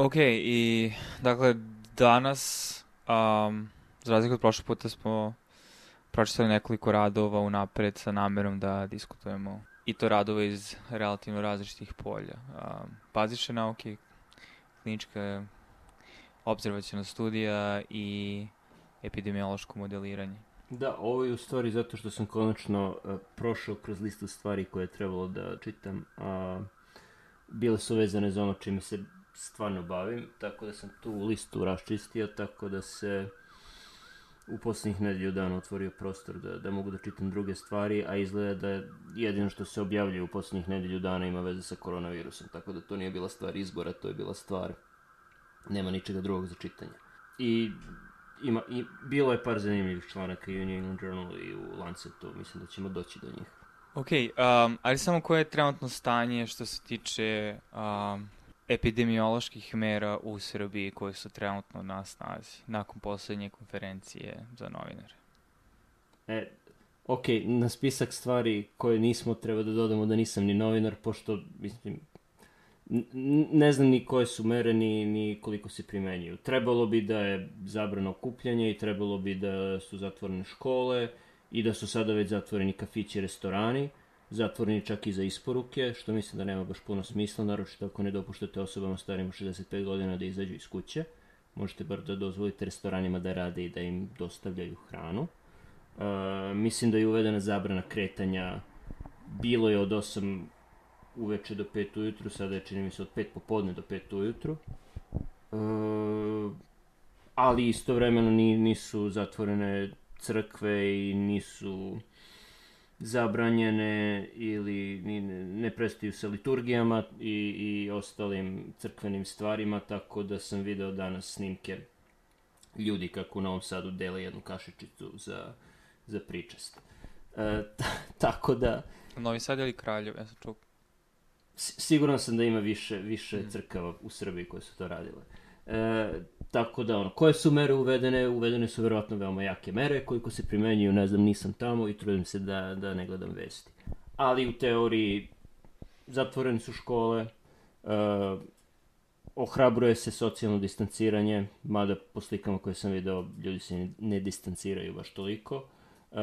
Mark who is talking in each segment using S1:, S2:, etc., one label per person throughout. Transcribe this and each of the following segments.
S1: Ok, i dakle, danas, um, za razliku od prošlog puta smo pročitali nekoliko radova unapred sa namerom da diskutujemo i to radove iz relativno različitih polja. Um, bazične nauke, klinička observacijona studija i epidemiološko modeliranje.
S2: Da, ovo je u stvari zato što sam konačno uh, prošao kroz listu stvari koje je trebalo da čitam. Uh, bile su vezane za ono čime se stvarno bavim, tako da sam tu listu raščistio, tako da se u poslednjih nedelju dana otvorio prostor da, da mogu da čitam druge stvari, a izgleda da jedino što se objavljuje u poslednjih nedelju dana ima veze sa koronavirusom, tako da to nije bila stvar izbora, to je bila stvar, nema ničega drugog za čitanje. I ima, i bilo je par zanimljivih članaka i u New England Journal i u Lancetu, mislim da ćemo doći do njih.
S1: Ok, um, ali samo koje je trenutno stanje što se tiče um, epidemioloških mera u Srbiji koje su trenutno na snazi nakon poslednje konferencije za novinare?
S2: E, ok, na spisak stvari koje nismo treba da dodamo da nisam ni novinar, pošto, mislim, ne znam ni koje su mere, ni, ni koliko se primenjuju. Trebalo bi da je zabrano okupljanje i trebalo bi da su zatvorene škole i da su sada već zatvoreni kafići i restorani zatvoreni čak i za isporuke, što mislim da nema baš puno smisla, naročito ako ne dopuštate osobama starim 65 godina da izađu iz kuće. Možete bar da dozvolite restoranima da rade i da im dostavljaju hranu. Uh, mislim da je uvedena zabrana kretanja, bilo je od 8 uveče do 5 ujutru, sada je čini mi se od 5 popodne do 5 ujutru. Uh, ali istovremeno nisu zatvorene crkve i nisu zabranjene ili ne prestaju sa liturgijama i, i ostalim crkvenim stvarima, tako da sam video danas snimke ljudi kako u Novom Sadu dele jednu kašičicu za, za pričast. E, tako da...
S1: Novi Sad ili Kraljev, ja sam čuo.
S2: Siguran sam da ima više, više mm. crkava u Srbiji koje su to radile. E, tako da, ono, koje su mere uvedene? Uvedene su verovatno veoma jake mere, koliko se primenjuju, ne znam, nisam tamo i trudim se da, da ne gledam vesti. Ali u teoriji zatvorene su škole, e, ohrabruje se socijalno distanciranje, mada po slikama koje sam video ljudi se ne distanciraju baš toliko. E,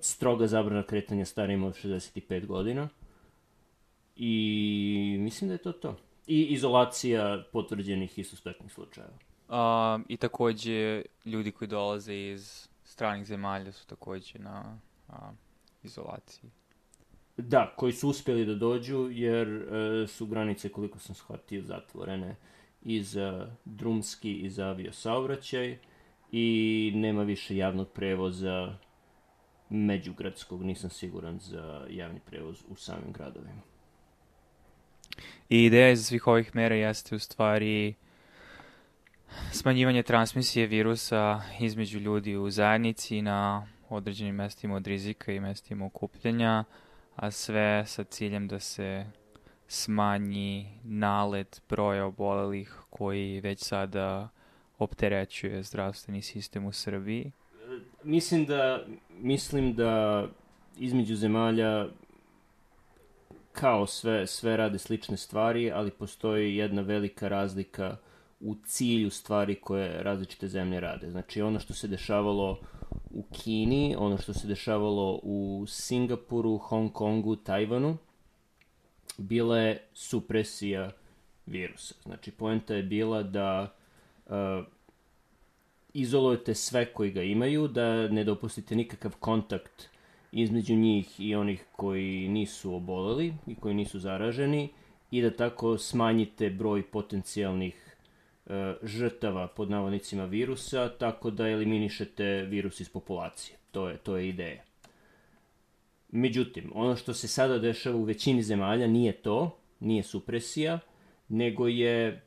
S2: stroga zabrana kretanja starijima od 65 godina. I mislim da je to to. I izolacija potvrđenih i suspektnih slučajeva.
S1: Um, I takođe, ljudi koji dolaze iz stranih zemalja su takođe na a, izolaciji.
S2: Da, koji su uspeli da dođu, jer e, su granice, koliko sam shvatio, zatvorene i za drumski i za aviosaobraćaj i nema više javnog prevoza međugradskog, nisam siguran za javni prevoz u samim gradovima.
S1: I ideja iz svih ovih mera jeste u stvari smanjivanje transmisije virusa između ljudi u zajednici na određenim mestima od rizika i mestima okupljanja, a sve sa ciljem da se smanji nalet broja obolelih koji već sada opterećuje zdravstveni sistem u Srbiji.
S2: Mislim da, mislim da između zemalja kao sve, sve rade slične stvari, ali postoji jedna velika razlika u cilju stvari koje različite zemlje rade. Znači ono što se dešavalo u Kini, ono što se dešavalo u Singapuru, Hong Kongu, Tajvanu, bila je supresija virusa. Znači poenta je bila da uh, izolujete sve koji ga imaju, da ne dopustite nikakav kontakt između njih i onih koji nisu oboleli i koji nisu zaraženi i da tako smanjite broj potencijalnih žrtava pod navodnicima virusa tako da eliminišete virus iz populacije. To je, to je ideja. Međutim, ono što se sada dešava u većini zemalja nije to, nije supresija, nego je, e,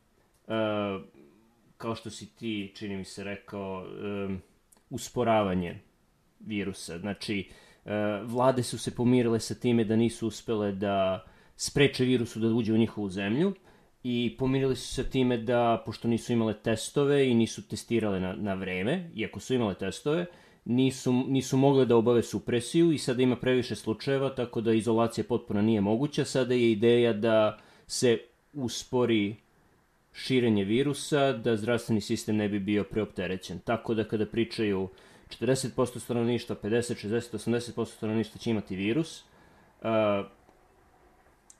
S2: kao što si ti, čini mi se, rekao, e, usporavanje virusa. Znači, E, vlade su se pomirile sa time da nisu uspele da spreče virusu da uđe u njihovu zemlju i pomirili su se time da, pošto nisu imale testove i nisu testirale na, na vreme, iako su imale testove, nisu, nisu mogle da obave supresiju i sada ima previše slučajeva, tako da izolacija potpuno nije moguća. Sada je ideja da se uspori širenje virusa, da zdravstveni sistem ne bi bio preopterećen. Tako da kada pričaju 40% stanovništva, 50, 60, 80% stanovništva će imati virus, uh,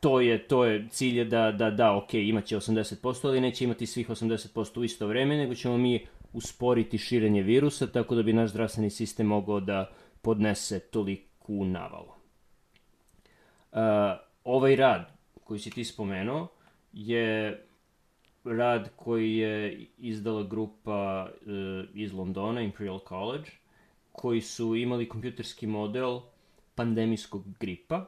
S2: to je, to je cilj je da, da, da, ok, imaće 80%, ali neće imati svih 80% u isto vreme, nego ćemo mi usporiti širenje virusa, tako da bi naš zdravstveni sistem mogao da podnese toliku navalu. Uh, ovaj rad koji si ti spomenuo je rad koji je izdala grupa uh, iz Londona, Imperial College, koji su imali kompjuterski model pandemijskog gripa,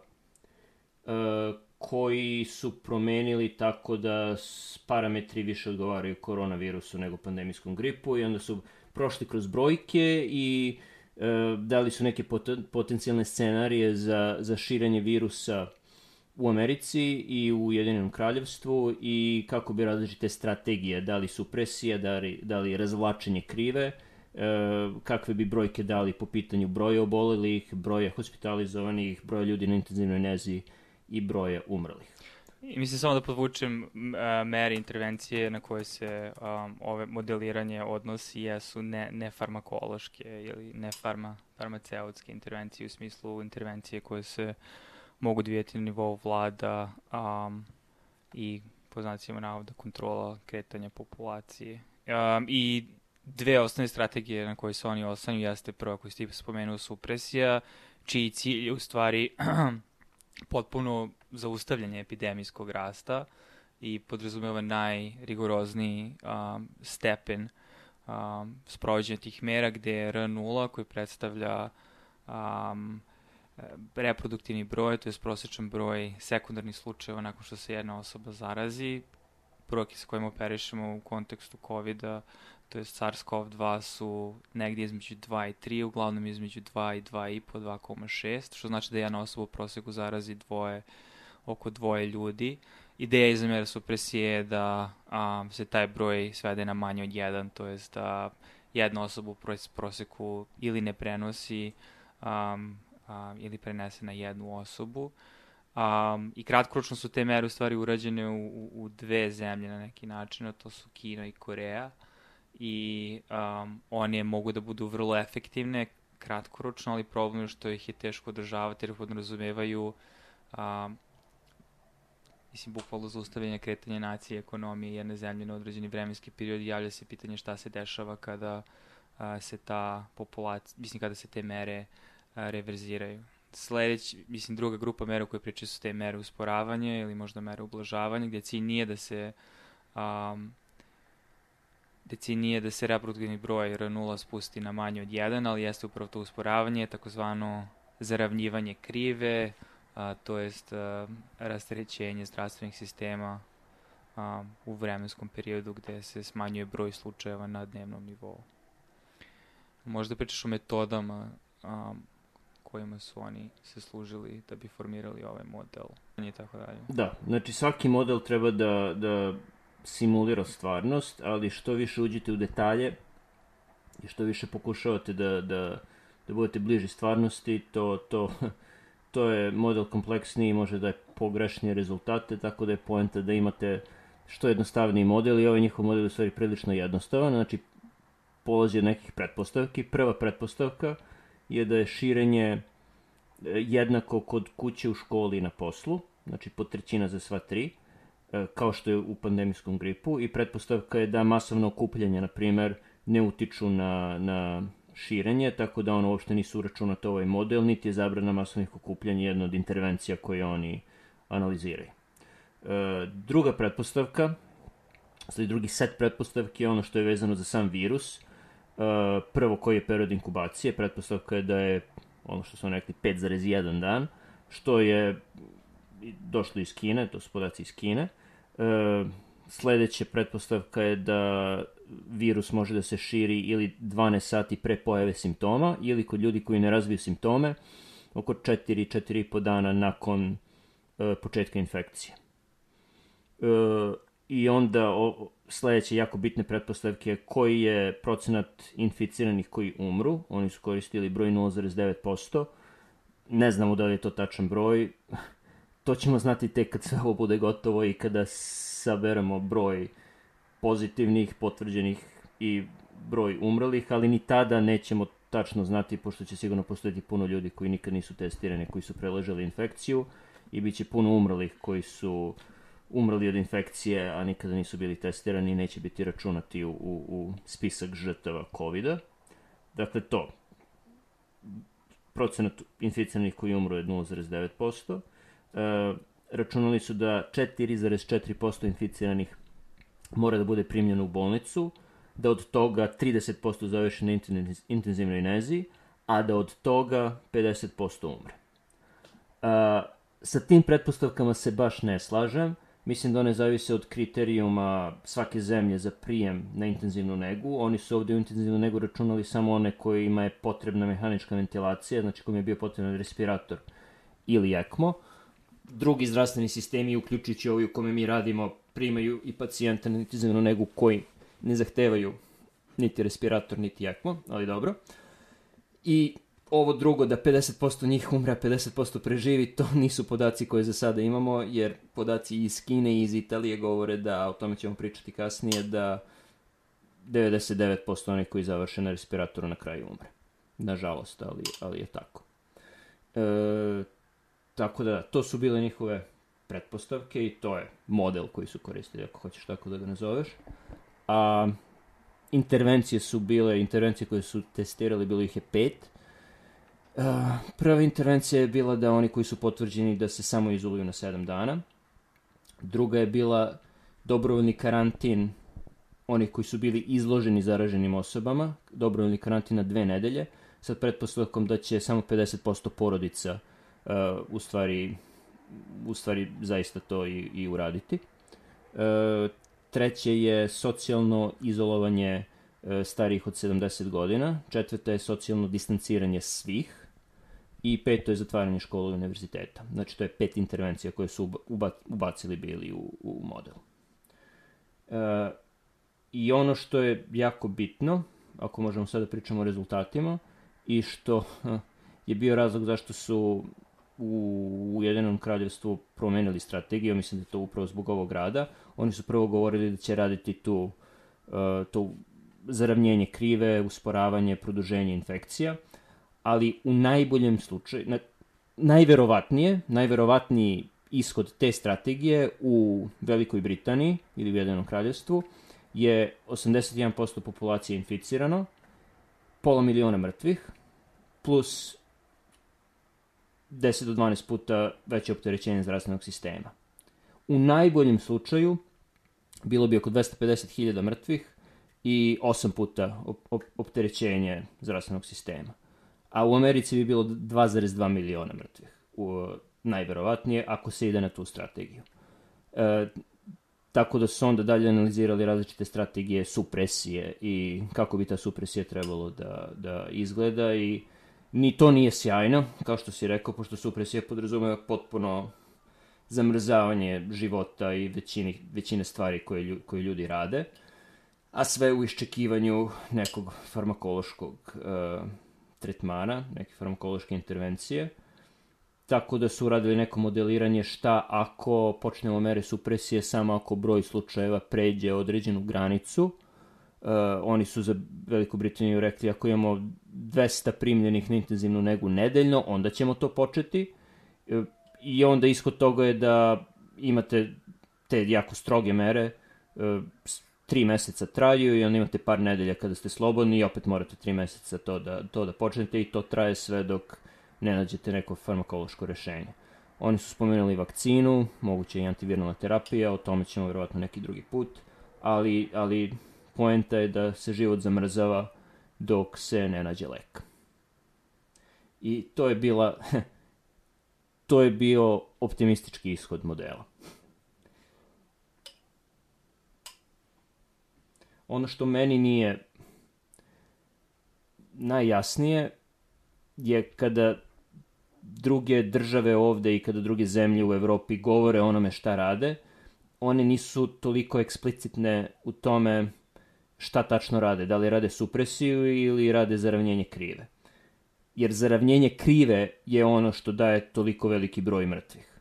S2: uh, koji su promenili tako da parametri više odgovaraju koronavirusu nego pandemijskom gripu i onda su prošli kroz brojke i e, dali su neke pot potencijalne scenarije za, za širenje virusa u Americi i u Jedinom kraljevstvu i kako bi različite strategije, da li supresija, da li, da li razvlačenje krive, e, kakve bi brojke dali po pitanju broja obolelih, broja hospitalizovanih, broja ljudi na intenzivnoj nezi i broja umrlih.
S1: I mislim samo da podvučem uh, mere intervencije na koje se um, ove modeliranje odnosi jesu ne, ne farmakološke ili ne farma, farmaceutske intervencije u smislu intervencije koje se mogu dvijeti na nivou vlada um, i po znacima navoda kontrola kretanja populacije. Um, I dve osnovne strategije na koje se oni oslanju jeste prva koju ste spomenuo supresija, čiji cilj je u stvari potpuno zaustavljanje epidemijskog rasta i podrazumeva najrigorozniji um, stepen um, sprovođenja tih mera gde je R0 koji predstavlja um, reproduktivni broj, to je prosječan broj sekundarnih slučajeva nakon što se jedna osoba zarazi. Brojke sa kojima operišemo u kontekstu COVID-a, to je SARS-CoV-2 su negdje između 2 i 3, uglavnom između 2 i 2,5, 2,6, što znači da jedna osoba u prosjeku zarazi dvoje, oko dvoje ljudi. Ideja iz mera supresije je da a, se taj broj svede na manje od 1, to jest da jedna osoba u prosjeku ili ne prenosi um, um, ili prenese na jednu osobu. Um, I kratkoročno su te mere u stvari urađene u, u, u dve zemlje na neki način, a to su Kina i Koreja i um, one mogu da budu vrlo efektivne kratkoročno, ali problem je što ih je teško održavati jer podrazumevaju um, mislim, bukvalno zaustavljanje kretanja nacije, ekonomije jedne zemlje na određeni vremenski period i javlja se pitanje šta se dešava kada a, se ta populacija, mislim, kada se te mere a, reverziraju. Sledić, mislim, druga grupa mera koje pričaju su te mere usporavanja ili možda mere ublažavanja, gde cilj nije da se um, deci nije da se reproduktivni broj R0 spusti na manje od 1, ali jeste upravo to usporavanje, takozvano zaravnjivanje krive, a, to jest a, rastrećenje zdravstvenih sistema a, u vremenskom periodu gde se smanjuje broj slučajeva na dnevnom nivou. Možda pričaš o metodama a, kojima su oni se služili da bi formirali ovaj model i tako dalje.
S2: Da, znači svaki model treba da, da simulira stvarnost, ali što više uđete u detalje i što više pokušavate da, da, da budete bliži stvarnosti, to, to, to je model kompleksniji i može da je pogrešnije rezultate, tako da je poenta da imate što jednostavniji model i ovaj njihov model je u stvari prilično jednostavan, znači polazi od nekih pretpostavki. Prva pretpostavka je da je širenje e, jednako kod kuće u školi i na poslu, znači po trećina za sva tri. E, kao što je u pandemijskom gripu i pretpostavka je da masovno okupljanje, na primer, ne utiču na, na širenje, tako da ono uopšte nisu uračunato ovaj model, niti je zabrana masovnih okupljanja jedna od intervencija koje oni analiziraju. E, druga pretpostavka, sledi drugi set pretpostavki je ono što je vezano za sam virus. E, prvo koji je period inkubacije, pretpostavka je da je ono što smo rekli 5,1 dan, što je došlo iz Kine, to su podaci iz Kine. E, sledeća pretpostavka je da virus može da se širi ili 12 sati pre pojave simptoma ili kod ljudi koji ne razviju simptome oko 4-4,5 dana nakon e, početka infekcije. E, I onda o, sledeće jako bitne pretpostavke koji je procenat inficiranih koji umru. Oni su koristili broj 0,9%. Ne znamo da li je to tačan broj to ćemo znati tek kad sve ovo bude gotovo i kada saberemo broj pozitivnih, potvrđenih i broj umrlih, ali ni tada nećemo tačno znati, pošto će sigurno postojati puno ljudi koji nikad nisu testirani, koji su preležali infekciju i bit će puno umrlih koji su umrli od infekcije, a nikada nisu bili testirani i neće biti računati u, u, u spisak žrtava covid -a. Dakle, to. Procenat inficiranih koji umru je 0,9%. E, računali su da 4,4% inficiranih mora da bude primljeno u bolnicu, da od toga 30% završi na intenzivnoj nezi, a da od toga 50% umre. A, sa tim pretpostavkama se baš ne slažem. Mislim da one zavise od kriterijuma svake zemlje za prijem na intenzivnu negu. Oni su ovde u intenzivnu negu računali samo one kojima je potrebna mehanička ventilacija, znači kojima je bio potreban respirator ili ECMO. Drugi zdravstveni sistemi, uključujući ovi u kome mi radimo, primaju i pacijenta na intenzivnu negu koji ne zahtevaju niti respirator, niti ECMO, ali dobro. I ovo drugo, da 50% njih umre, a 50% preživi, to nisu podaci koje za sada imamo, jer podaci iz Kine i iz Italije govore da, o tome ćemo pričati kasnije, da 99% onih koji završe na respiratoru na kraju umre. Nažalost, ali, ali je tako. E, tako da, to su bile njihove pretpostavke i to je model koji su koristili, ako hoćeš tako da ga nazoveš. A intervencije su bile, intervencije koje su testirali, bilo ih je pet. Uh, prva intervencija je bila da oni koji su potvrđeni da se samo izoluju na 7 dana. Druga je bila dobrovoljni karantin onih koji su bili izloženi zaraženim osobama, dobrovoljni karantin na dve nedelje, sa pretpostavkom da će samo 50% porodica uh, u stvari u stvari zaista to i, i uraditi. Uh, treće je socijalno izolovanje uh, starijih od 70 godina, četvrta je socijalno distanciranje svih, i peto je zatvaranje škola i univerziteta. Znači, to je pet intervencija koje su ubacili bili u, u model. E, I ono što je jako bitno, ako možemo sada da pričamo o rezultatima, i što je bio razlog zašto su u Ujedinom kraljevstvu promenili strategiju, mislim da je to upravo zbog ovog rada. Oni su prvo govorili da će raditi tu, uh, to zaravnjenje krive, usporavanje, produženje infekcija, ali u najboljem slučaju, na, najverovatnije, najverovatniji ishod te strategije u Velikoj Britaniji ili u Jedinom kraljevstvu je 81% populacije inficirano, pola miliona mrtvih, plus 10 do 12 puta veće opterećenje zdravstvenog sistema. U najboljem slučaju bilo bi oko 250.000 mrtvih i 8 puta opterećenje zdravstvenog sistema a u Americi bi bilo 2,2 miliona mrtvih, u, najverovatnije, ako se ide na tu strategiju. E, tako da su onda dalje analizirali različite strategije supresije i kako bi ta supresija trebalo da, da izgleda i ni to nije sjajno, kao što si rekao, pošto supresija podrazumeva potpuno zamrzavanje života i većini, većine stvari koje, koje ljudi rade, a sve u iščekivanju nekog farmakološkog uh, tretmana, neke farmakološke intervencije, tako da su uradili neko modeliranje šta ako počnemo mere supresije samo ako broj slučajeva pređe određenu granicu. Uh, oni su za Veliku Britaniju rekli ako imamo 200 primljenih na intenzivnu negu nedeljno, onda ćemo to početi. Uh, I onda ishod toga je da imate te jako stroge mere, uh, tri meseca traju i onda imate par nedelja kada ste slobodni i opet morate tri meseca to da, to da počnete i to traje sve dok ne nađete neko farmakološko rešenje. Oni su spomenuli vakcinu, moguće i antiviralna terapija, o tome ćemo verovatno neki drugi put, ali, ali poenta je da se život zamrzava dok se ne nađe lek. I to je bila to je bio optimistički ishod modela. Ono što meni nije najjasnije je kada druge države ovde i kada druge zemlje u Evropi govore onome šta rade, one nisu toliko eksplicitne u tome šta tačno rade, da li rade supresiju ili rade zaravnjenje krive. Jer zaravnjenje krive je ono što daje toliko veliki broj mrtvih.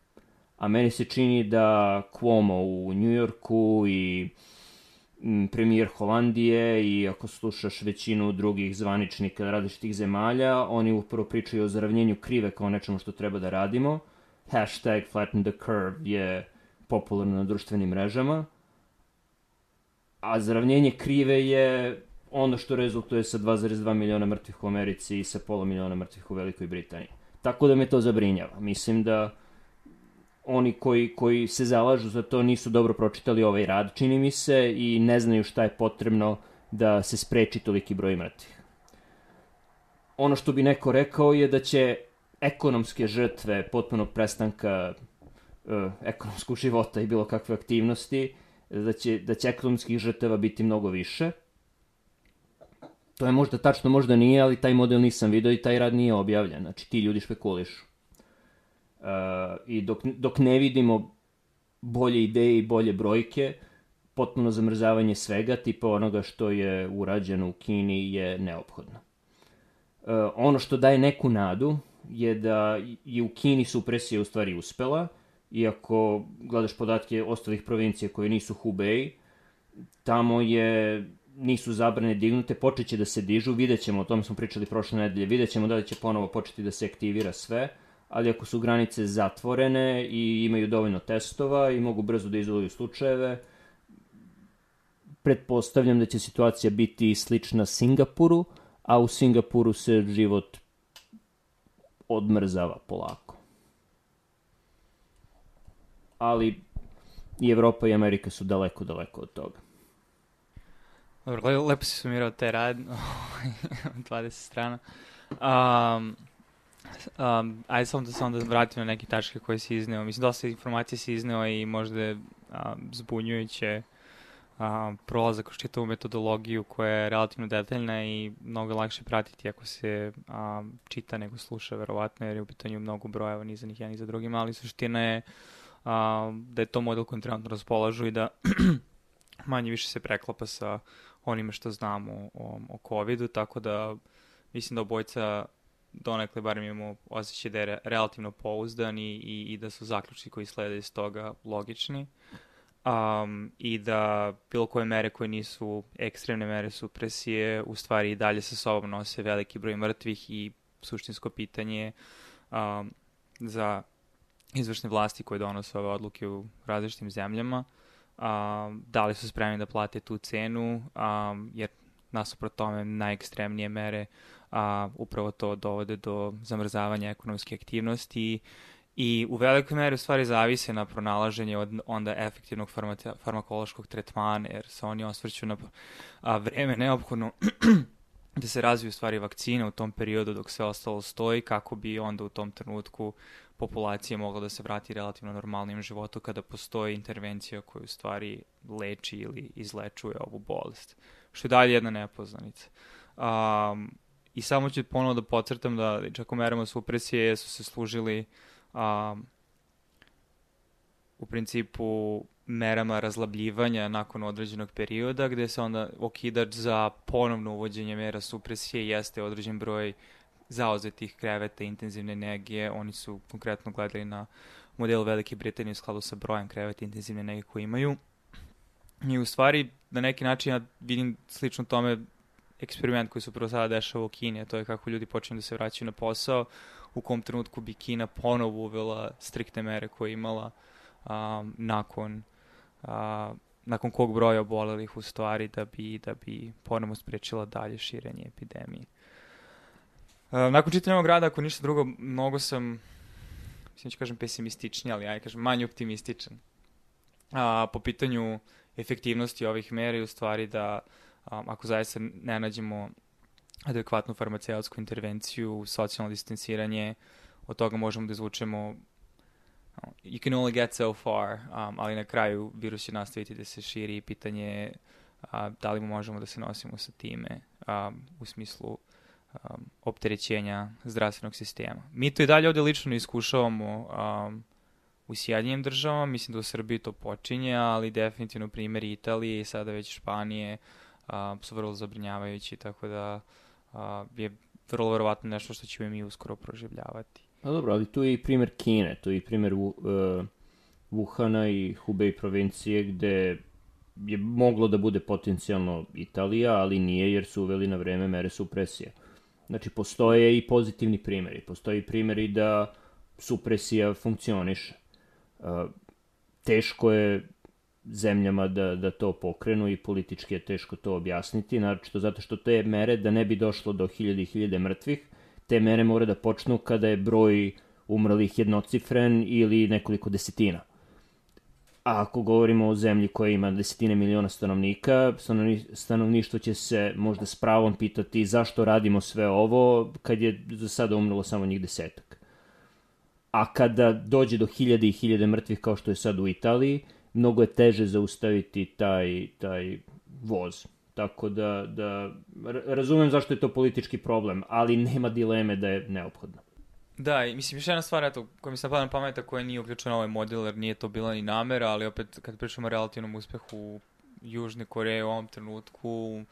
S2: A meni se čini da Cuomo u Njujorku i premijer Holandije i ako slušaš većinu drugih zvaničnika različitih zemalja, oni upravo pričaju o zaravnjenju krive kao nečemu što treba da radimo. Hashtag flatten the curve je popularno na društvenim mrežama. A zaravnjenje krive je ono što rezultuje sa 2,2 miliona mrtvih u Americi i sa pola miliona mrtvih u Velikoj Britaniji. Tako da me to zabrinjava. Mislim da oni koji, koji se zalažu za to nisu dobro pročitali ovaj rad, čini mi se, i ne znaju šta je potrebno da se spreči toliki broj mrtvih. Ono što bi neko rekao je da će ekonomske žrtve potpunog prestanka e, ekonomskog života i bilo kakve aktivnosti, da će, da će ekonomskih žrtava biti mnogo više. To je možda tačno, možda nije, ali taj model nisam video i taj rad nije objavljen. Znači, ti ljudi špekulišu. Uh, I dok, dok ne vidimo bolje ideje i bolje brojke, potpuno zamrzavanje svega, tipa onoga što je urađeno u Kini, je neophodno. Uh, ono što daje neku nadu je da je u Kini supresija u stvari uspela, iako gledaš podatke ostalih provincija koje nisu Hubei, tamo je nisu zabrane dignute, počeće da se dižu, vidjet ćemo, o tome smo pričali prošle nedelje, vidjet ćemo da li će ponovo početi da se aktivira sve, ali ako su granice zatvorene i imaju dovoljno testova i mogu brzo da izoluju slučajeve, pretpostavljam da će situacija biti slična Singapuru, a u Singapuru se život odmrzava polako. Ali i Evropa i Amerika su daleko, daleko od toga.
S1: Dobro, lepo si sumirao te rad, 20 strana. Um, um, ajde samo da se onda vratim na neke tačke koje si izneo. Mislim, dosta informacije si izneo i možda je um, zbunjujuće um, prolazak kroz čitavu metodologiju koja je relativno detaljna i mnogo lakše pratiti ako se um, čita nego sluša, verovatno, jer je u pitanju mnogo brojeva, ni za njih, ni za drugima, ali suština je um, da je to model kojim trenutno raspolažu i da manje više se preklapa sa onime što znamo o, o COVID-u, tako da mislim da obojca donekle barem imamo osjećaj da je relativno pouzdan i, i, i da su zaključci koji slede iz toga logični. Um, I da bilo koje mere koje nisu ekstremne mere supresije u stvari i dalje sa sobom nose veliki broj mrtvih i suštinsko pitanje um, za izvršne vlasti koje donose ove odluke u različitim zemljama um, da li su spremni da plate tu cenu, um, jer nasuprot tome najekstremnije mere a, upravo to dovode do zamrzavanja ekonomske aktivnosti i u velikoj meri u stvari zavise na pronalaženje od onda efektivnog farmakološkog tretmana, jer se oni osvrću na a, vreme neophodno da se razviju stvari vakcine u tom periodu dok sve ostalo stoji, kako bi onda u tom trenutku populacija mogla da se vrati relativno normalnim životu kada postoji intervencija koja u stvari leči ili izlečuje ovu bolest. Što je dalje jedna nepoznanica. Um, I samo ću ponovo da pocrtam da čak u merama supresije su se služili um, u principu merama razlabljivanja nakon određenog perioda, gde se onda okidač za ponovno uvođenje mera supresije jeste određen broj zauzetih kreveta intenzivne energije. Oni su konkretno gledali na model Velike Britanije u skladu sa brojem kreveta intenzivne energije koje imaju. I u stvari, na neki način ja vidim slično tome eksperiment koji se upravo sada dešava u Kini, a to je kako ljudi počinju da se vraćaju na posao, u kom trenutku bi Kina ponovo uvela striktne mere koje je imala um, nakon uh, nakon kog broja obolelih u stvari da bi, da bi ponovo sprečila dalje širenje epidemije. Uh, nakon čitanja ovog rada, ako ništa drugo, mnogo sam, mislim ću kažem pesimistični, ali ja kažem manje optimističan. Uh, po pitanju efektivnosti ovih mera i u stvari da um, ako zaista ne nađemo adekvatnu farmaceutsku intervenciju, socijalno distanciranje, od toga možemo da izvučemo you can only get so far, um, ali na kraju virus će nastaviti da se širi i pitanje je uh, da li možemo da se nosimo sa time um, u smislu um, opterećenja zdravstvenog sistema. Mi to i dalje ovde lično iskušavamo um, u Sjedinjem državama, mislim da u Srbiji to počinje, ali definitivno primjer Italije i sada već Španije um, su vrlo zabrinjavajući, tako da uh, je vrlo verovatno nešto što ćemo mi uskoro proživljavati.
S2: A dobro, ali tu je i primjer Kine, tu je i primjer uh, Wuhana i Hubei provincije gde je moglo da bude potencijalno Italija, ali nije jer su uveli na vreme mere supresije. Znači, postoje i pozitivni primjeri. Postoji primjeri da supresija funkcioniše. Teško je zemljama da, da to pokrenu i politički je teško to objasniti, naročito zato što te mere, da ne bi došlo do hiljade i hiljade mrtvih, te mere mora da počnu kada je broj umrlih jednocifren ili nekoliko desetina. A ako govorimo o zemlji koja ima desetine miliona stanovnika, stanovništvo će se možda s pravom pitati zašto radimo sve ovo kad je za sada umrlo samo njih desetak. A kada dođe do hiljade i hiljade mrtvih kao što je sad u Italiji, mnogo je teže zaustaviti taj, taj voz. Tako da, da razumem zašto je to politički problem, ali nema dileme da je neophodno.
S1: Da, i mislim, još jedna stvar, eto, koja mi se napada na pameta, koja nije uključena ovaj model, jer nije to bila ni namera, ali opet, kad pričamo o relativnom uspehu Južne Koreje u ovom trenutku,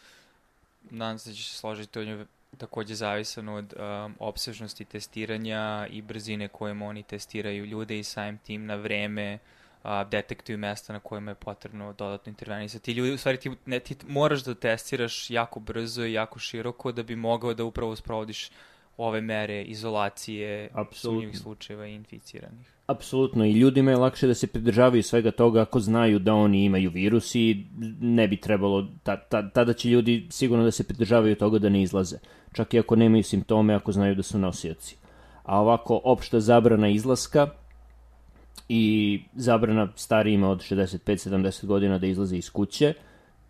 S1: nadam se da će se složiti od nje takođe zavisan od um, obsežnosti testiranja i brzine kojom oni testiraju ljude i samim tim na vreme a, detektuju mesta na kojima je potrebno dodatno intervenisati. Ti ljudi, u stvari, ti, ne, ti moraš da testiraš jako brzo i jako široko da bi mogao da upravo sprovodiš ove mere izolacije sumnjivih slučajeva i inficiranih.
S2: Apsolutno, i ljudima je lakše da se pridržavaju svega toga ako znaju da oni imaju virus i ne bi trebalo, ta, ta, tada će ljudi sigurno da se pridržavaju toga da ne izlaze, čak i ako nemaju simptome, ako znaju da su nosioci. A ovako, opšta zabrana izlaska, i zabrana starijima od 65-70 godina da izlaze iz kuće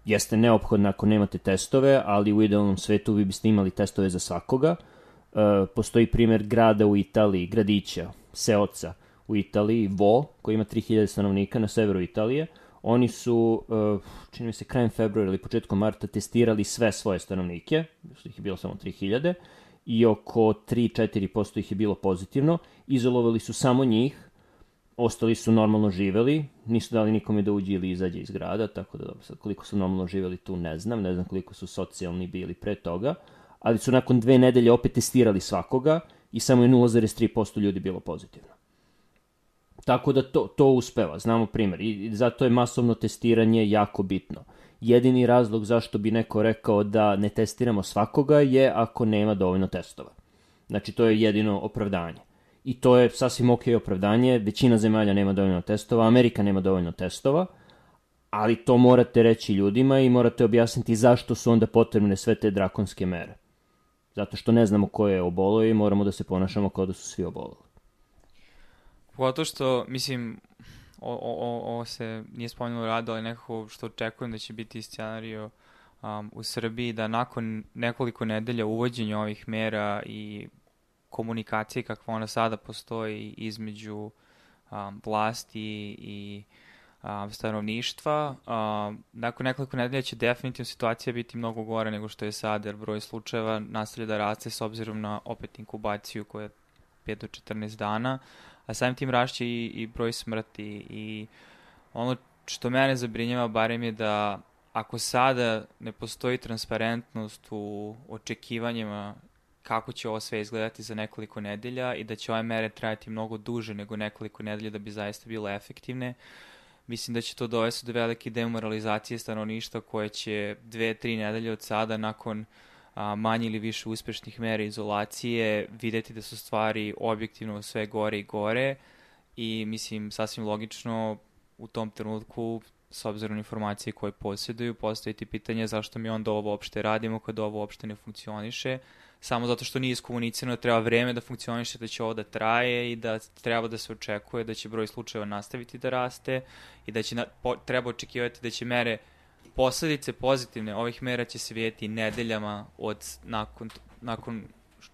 S2: jeste neophodna ako nemate testove, ali u idealnom svetu vi biste imali testove za svakoga. E, postoji primer grada u Italiji, gradića, seoca u Italiji, Vo, koji ima 3000 stanovnika na severu Italije. Oni su, e, čini mi se, krajem februara ili početkom marta testirali sve svoje stanovnike, što ih je bilo samo 3000, i oko 3-4% ih je bilo pozitivno. Izolovali su samo njih, ostali su normalno živeli, nisu dali nikome da uđe ili izađe iz grada, tako da dobro, sad koliko su normalno živeli tu ne znam, ne znam koliko su socijalni bili pre toga, ali su nakon dve nedelje opet testirali svakoga i samo je 0,3% ljudi bilo pozitivno. Tako da to, to uspeva, znamo primer, i zato je masovno testiranje jako bitno. Jedini razlog zašto bi neko rekao da ne testiramo svakoga je ako nema dovoljno testova. Znači, to je jedino opravdanje i to je sasvim ok opravdanje. Većina zemalja nema dovoljno testova, Amerika nema dovoljno testova, ali to morate reći ljudima i morate objasniti zašto su onda potrebne sve te drakonske mere. Zato što ne znamo ko je obolo i moramo da se ponašamo kao da su svi obolili.
S1: Pogotovo što, mislim, ovo se nije spomenulo rado, ali nekako što očekujem da će biti scenario um, u Srbiji, da nakon nekoliko nedelja uvođenja ovih mera i komunikacije kakva ona sada postoji između um, vlasti i um, stanovništva. Um, nakon nekoliko nedelja će definitivno situacija biti mnogo gore nego što je sada, jer broj slučajeva nastavlja da raste s obzirom na opet inkubaciju koja je 5 do 14 dana, a samim tim rašće i, i broj smrti i ono što mene zabrinjava barem je da ako sada ne postoji transparentnost u očekivanjima kako će ovo sve izgledati za nekoliko nedelja i da će ove mere trajati mnogo duže nego nekoliko nedelja da bi zaista bile efektivne. Mislim da će to dovesti do velike demoralizacije stanovništva koje će dve, tri nedelje od sada nakon a, manje ili više uspešnih mera izolacije videti da su stvari objektivno sve gore i gore. I mislim sasvim logično u tom trenutku s obzirom na informacije koje posjeduju, postaviti pitanje zašto mi onda ovo uopšte radimo kad ovo uopšte ne funkcioniše samo zato što nije iskomunicirano da treba vreme da funkcioniše, da će ovo da traje i da treba da se očekuje da će broj slučajeva nastaviti da raste i da će na, po, treba očekivati da će mere posledice pozitivne ovih mera će se vidjeti nedeljama od nakon, nakon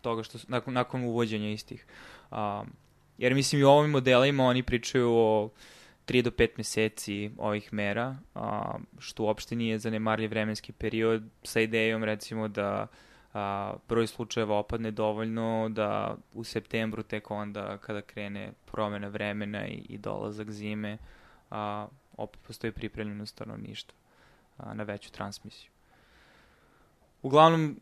S1: toga što nakon, nakon uvođenja istih. Um, jer mislim i u ovim modelima oni pričaju o 3 do 5 meseci ovih mera, um, što uopšte nije zanemarljiv vremenski period sa idejom recimo da uh, a, broj slučajeva opadne dovoljno da u septembru tek onda kada krene promena vremena i, i dolazak zime a, opet postoji pripremljeno stanovništvo a, na veću transmisiju. Uglavnom,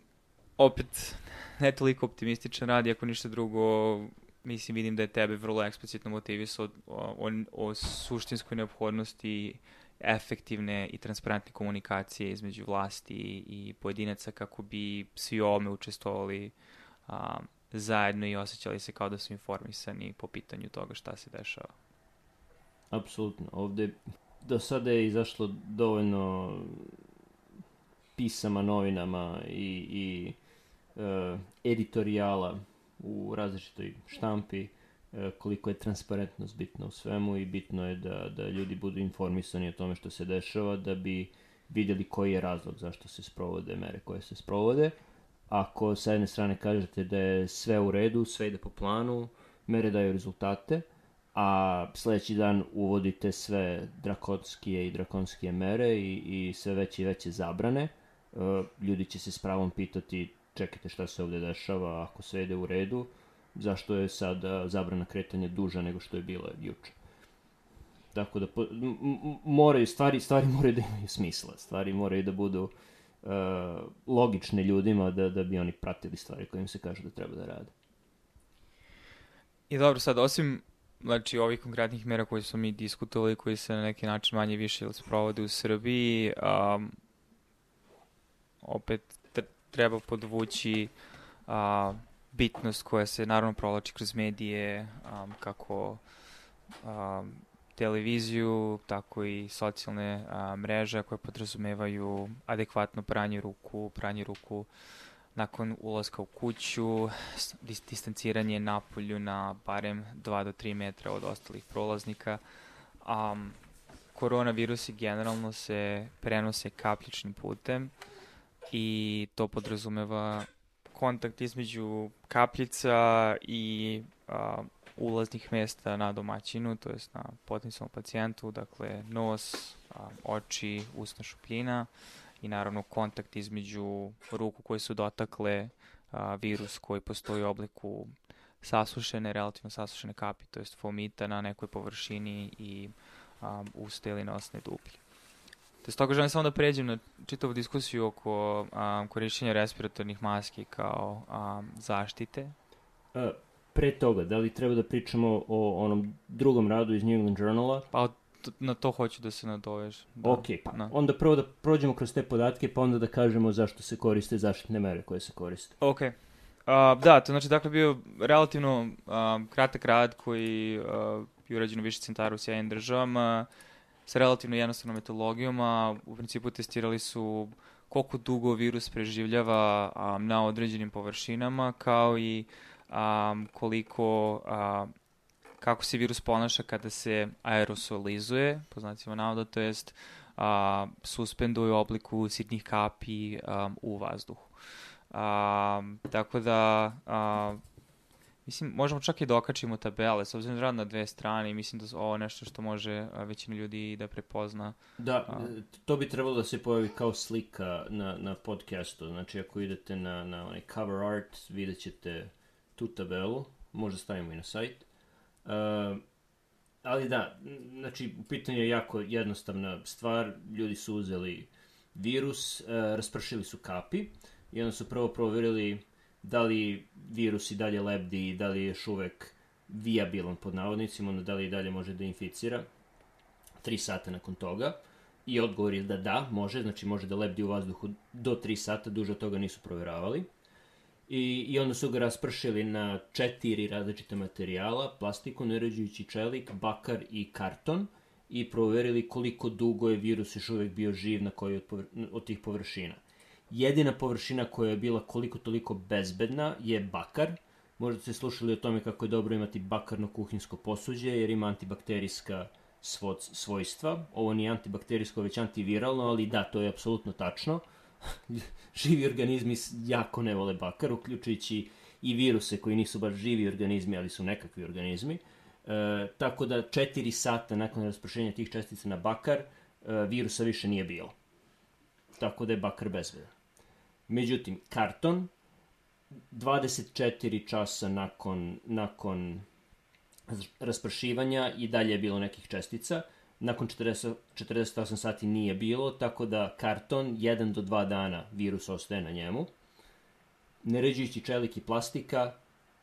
S1: opet ne toliko optimističan radi, ako ništa drugo, mislim vidim da je tebe vrlo eksplicitno motivisao o, o, o suštinskoj neophodnosti efektivne i transparentne komunikacije između vlasti i pojedinaca kako bi svi ovome učestvovali a, zajedno i osjećali se kao da su informisani po pitanju toga šta se dešava.
S2: Apsolutno. Ovde do sada je izašlo dovoljno pisama novinama i, i uh, editorijala u različitoj štampi koliko je transparentnost bitna u svemu i bitno je da, da ljudi budu informisani o tome što se dešava da bi vidjeli koji je razlog zašto se sprovode mere koje se sprovode. Ako sa jedne strane kažete da je sve u redu, sve ide po planu, mere daju rezultate, a sledeći dan uvodite sve drakonskije i drakonskije mere i, i sve veće i veće zabrane, uh, ljudi će se s pravom pitati čekajte šta se ovde dešava, ako sve ide u redu, zašto je sada zabrana kretanja duža nego što je bila juče. Tako da moraju, stvari, stvari moraju da imaju smisla, stvari moraju da budu uh, logične ljudima da, da bi oni pratili stvari koje im se kaže da treba da rade.
S1: I dobro, sad, osim znači, ovih konkretnih mera koje smo mi diskutovali, koji se na neki način manje više sprovode u Srbiji, um, opet treba podvući a, bitnost koja se naravno provlači kroz medije, a, kako a, televiziju, tako i socijalne a, mreže koje podrazumevaju adekvatno pranje ruku, pranje ruku nakon ulaska u kuću, distanciranje napolju na barem 2 do 3 metra od ostalih prolaznika. Um, koronavirusi generalno se prenose kapljičnim putem i to podrazumeva kontakt između kapljica i a, ulaznih mesta na domaćinu, to jest na potencijalnom pacijentu, dakle nos, a, oči, usna šupljina i naravno kontakt između ruku koje su dotakle a, virus koji postoji u obliku sasušene, relativno sasušene kapi, to jest fomita na nekoj površini i a, usta ili nosne dublje. Te stoga želim samo da pređem na čitavu diskusiju oko um, korišćenja respiratornih maski kao um, zaštite.
S2: Uh, pre toga, da li treba da pričamo o onom drugom radu iz New England Journala?
S1: Pa na to hoću da se nadovež. Da.
S2: Ok, pa da. onda prvo da prođemo kroz te podatke, pa onda da kažemo zašto se koriste zaštitne mere koje se koriste.
S1: Ok. Uh, da, to znači dakle bio relativno uh, kratak rad koji uh, je urađen u više centara u sjajnim državama. Uh, sa relativno jednostavnom metodologijom, a u principu testirali su koliko dugo virus preživljava um, na određenim površinama, kao i um, koliko, uh, kako se virus ponaša kada se aerosolizuje, po znacima navoda, to jest uh, suspenduje u obliku sitnih kapi um, u vazduhu. Um, tako da uh, Mislim, možemo čak i da okačimo tabele, s obzirom da na dve strane i mislim da ovo nešto što može većina ljudi da prepozna.
S2: Da, a... to bi trebalo da se pojavi kao slika na, na podcastu. Znači, ako idete na, na onaj cover art, vidjet ćete tu tabelu, možda stavimo i na sajt. Uh, ali da, znači, u pitanju je jako jednostavna stvar. Ljudi su uzeli virus, uh, raspršili su kapi i onda su prvo provjerili da li virus i dalje lebdi i da li je još uvek viabilan pod navodnicima, onda da li i dalje može da inficira 3 sata nakon toga. I odgovor je da da, može, znači može da lebdi u vazduhu do 3 sata, duže od toga nisu proveravali. I, I onda su ga raspršili na četiri različite materijala, plastiku, neređujući čelik, bakar i karton i proverili koliko dugo je virus još uvek bio živ na kojoj od, od tih površina. Jedina površina koja je bila koliko toliko bezbedna je bakar. Možda ste slušali o tome kako je dobro imati bakarno kuhinsko posuđe jer ima antibakterijska svojstva. Ovo nije antibakterijsko, već antiviralno, ali da, to je apsolutno tačno. živi organizmi jako ne vole bakar, uključujući i viruse koji nisu baš živi organizmi, ali su nekakvi organizmi. E, tako da 4 sata nakon rasprošenja tih čestica na bakar, e, virusa više nije bilo. Tako da je bakar bezbedan. Međutim, karton 24 časa nakon, nakon raspršivanja i dalje je bilo nekih čestica. Nakon 40, 48 sati nije bilo, tako da karton 1 do 2 dana virus ostaje na njemu. Neređujući čelik i plastika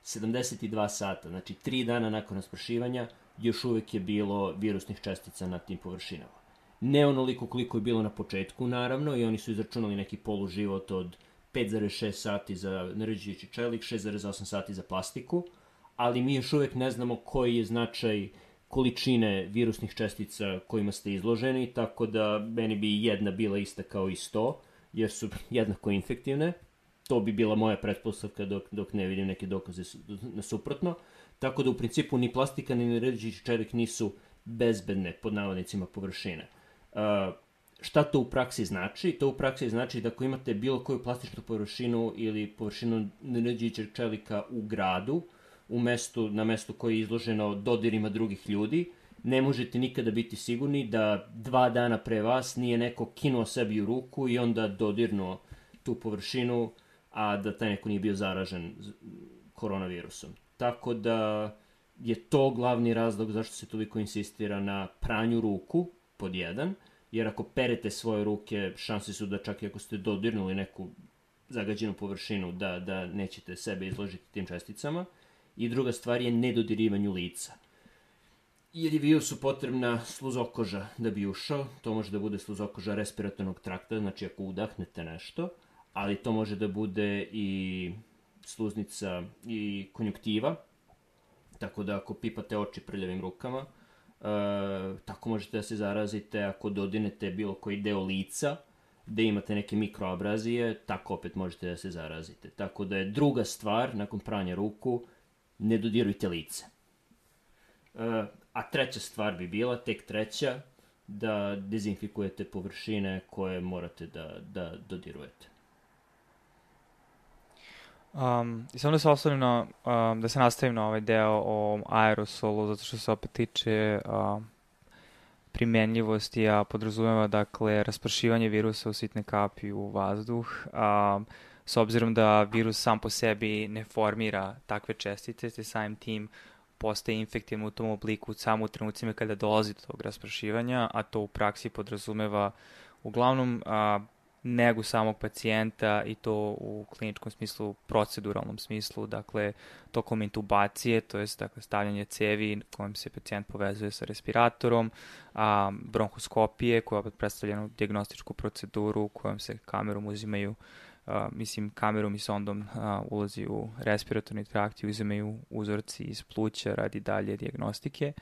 S2: 72 sata, znači 3 dana nakon raspršivanja još uvek je bilo virusnih čestica na tim površinama. Ne onoliko koliko je bilo na početku, naravno, i oni su izračunali neki poluživot od 5,6 sati za naređujući čelik, 6,8 sati za plastiku, ali mi još uvek ne znamo koji je značaj količine virusnih čestica kojima ste izloženi, tako da meni bi jedna bila ista kao i 100, jer su jednako infektivne. To bi bila moja pretpostavka dok, dok ne vidim neke dokaze na suprotno. Tako da u principu ni plastika ni naređujući čelik nisu bezbedne pod navodnicima površine. Šta to u praksi znači? To u praksi znači da ako imate bilo koju plastičnu površinu ili površinu naređujućeg čelika u gradu, u mestu, na mestu koje je izloženo dodirima drugih ljudi, ne možete nikada biti sigurni da dva dana pre vas nije neko kinuo sebi u ruku i onda dodirnuo tu površinu, a da taj neko nije bio zaražen koronavirusom. Tako da je to glavni razlog zašto se toliko insistira na pranju ruku, pod jedan, jer ako perete svoje ruke, šanse su da čak i ako ste dodirnuli neku zagađenu površinu, da, da nećete sebe izložiti tim česticama. I druga stvar je nedodirivanju lica. Jer je virusu potrebna sluzokoža da bi ušao, to može da bude sluzokoža respiratornog trakta, znači ako udahnete nešto, ali to može da bude i sluznica i konjuktiva, tako da ako pipate oči prljavim rukama, tako možete da se zarazite ako dodinete bilo koji deo lica, gde imate neke mikroabrazije, tako opet možete da se zarazite. Tako da je druga stvar, nakon pranja ruku, ne dodirujte lice. E, a treća stvar bi bila, tek treća, da dezinfikujete površine koje morate da, da dodirujete.
S1: Um, I samo da se osnovim na, um, da se nastavim na ovaj deo o aerosolu, zato što se opet tiče um, primenljivosti, a podrazumeva dakle raspršivanje virusa u sitne kapi u vazduh. Um, s obzirom da virus sam po sebi ne formira takve čestice, te samim tim postaje infektivan u tom obliku samo u trenucima kada dolazi do tog raspršivanja, a to u praksi podrazumeva uglavnom a, negu samog pacijenta i to u kliničkom smislu, proceduralnom smislu, dakle tokom intubacije, to je dakle, stavljanje cevi kojim se pacijent povezuje sa respiratorom, a, bronhoskopije koja opet predstavlja diagnostičku proceduru kojom se kamerom uzimaju Uh, mislim, kamerom i sondom uh, ulazi u respiratorni trakt i uzimaju uzorci iz pluća radi dalje diagnostike.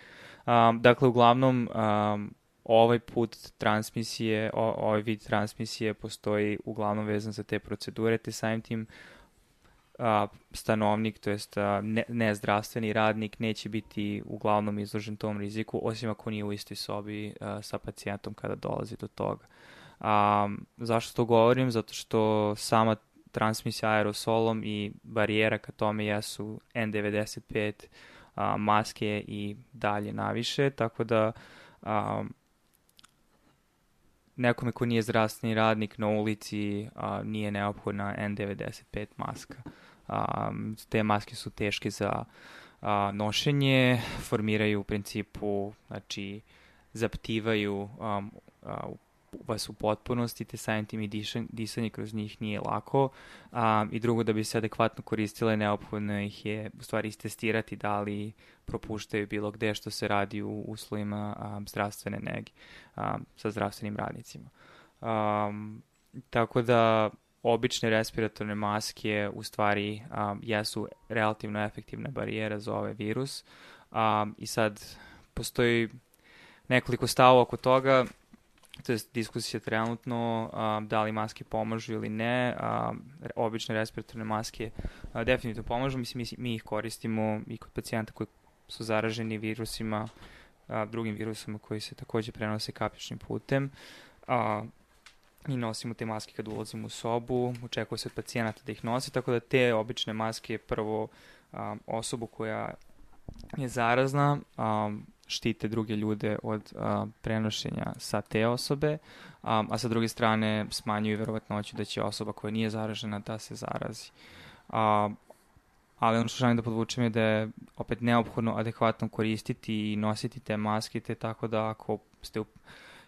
S1: Um, dakle, uglavnom, um, ovaj put transmisije, o, ovaj vid transmisije postoji uglavnom vezan za te procedure, te samim tim a, stanovnik, to jest a, ne, nezdravstveni radnik neće biti uglavnom izložen tom riziku, osim ako nije u istoj sobi a, sa pacijentom kada dolazi do toga. A, zašto to govorim? Zato što sama transmisija aerosolom i barijera ka tome jesu N95 a, maske i dalje naviše, tako da a, nekome ko nije zdravstveni radnik na ulici a, nije neophodna N95 maska. A, te maske su teške za a, nošenje, formiraju u principu, znači, zaptivaju um, a, vas u potpunosti, te samim tim i dišanje, disanje kroz njih nije lako. Um, I drugo, da bi se adekvatno koristile, neophodno ih je u stvari istestirati da li propuštaju bilo gde što se radi u uslovima um, zdravstvene nege um, sa zdravstvenim radnicima. Um, tako da obične respiratorne maske u stvari um, jesu relativno efektivna barijera za ovaj virus um, i sad postoji nekoliko stavova oko toga to je diskusija trenutno um, da li maske pomažu ili ne, um, obične respiratorne maske uh, definitivno pomažu, mislim mi, mi ih koristimo i kod pacijenta koji su zaraženi virusima, uh, drugim virusima koji se takođe prenose kapičnim putem. Uh, i nosimo te maske kad ulazimo u sobu, očekuje se od pacijenata da ih nosi, tako da te obične maske prvo um, osobu koja je zarazna, um, štite druge ljude od a, prenošenja sa te osobe, a, a sa druge strane smanjuju verovatnoću da će osoba koja nije zaražena da se zarazi. A, ali ono što želim da podvučem je da je opet neophodno adekvatno koristiti i nositi te maske, te tako da ako ste u,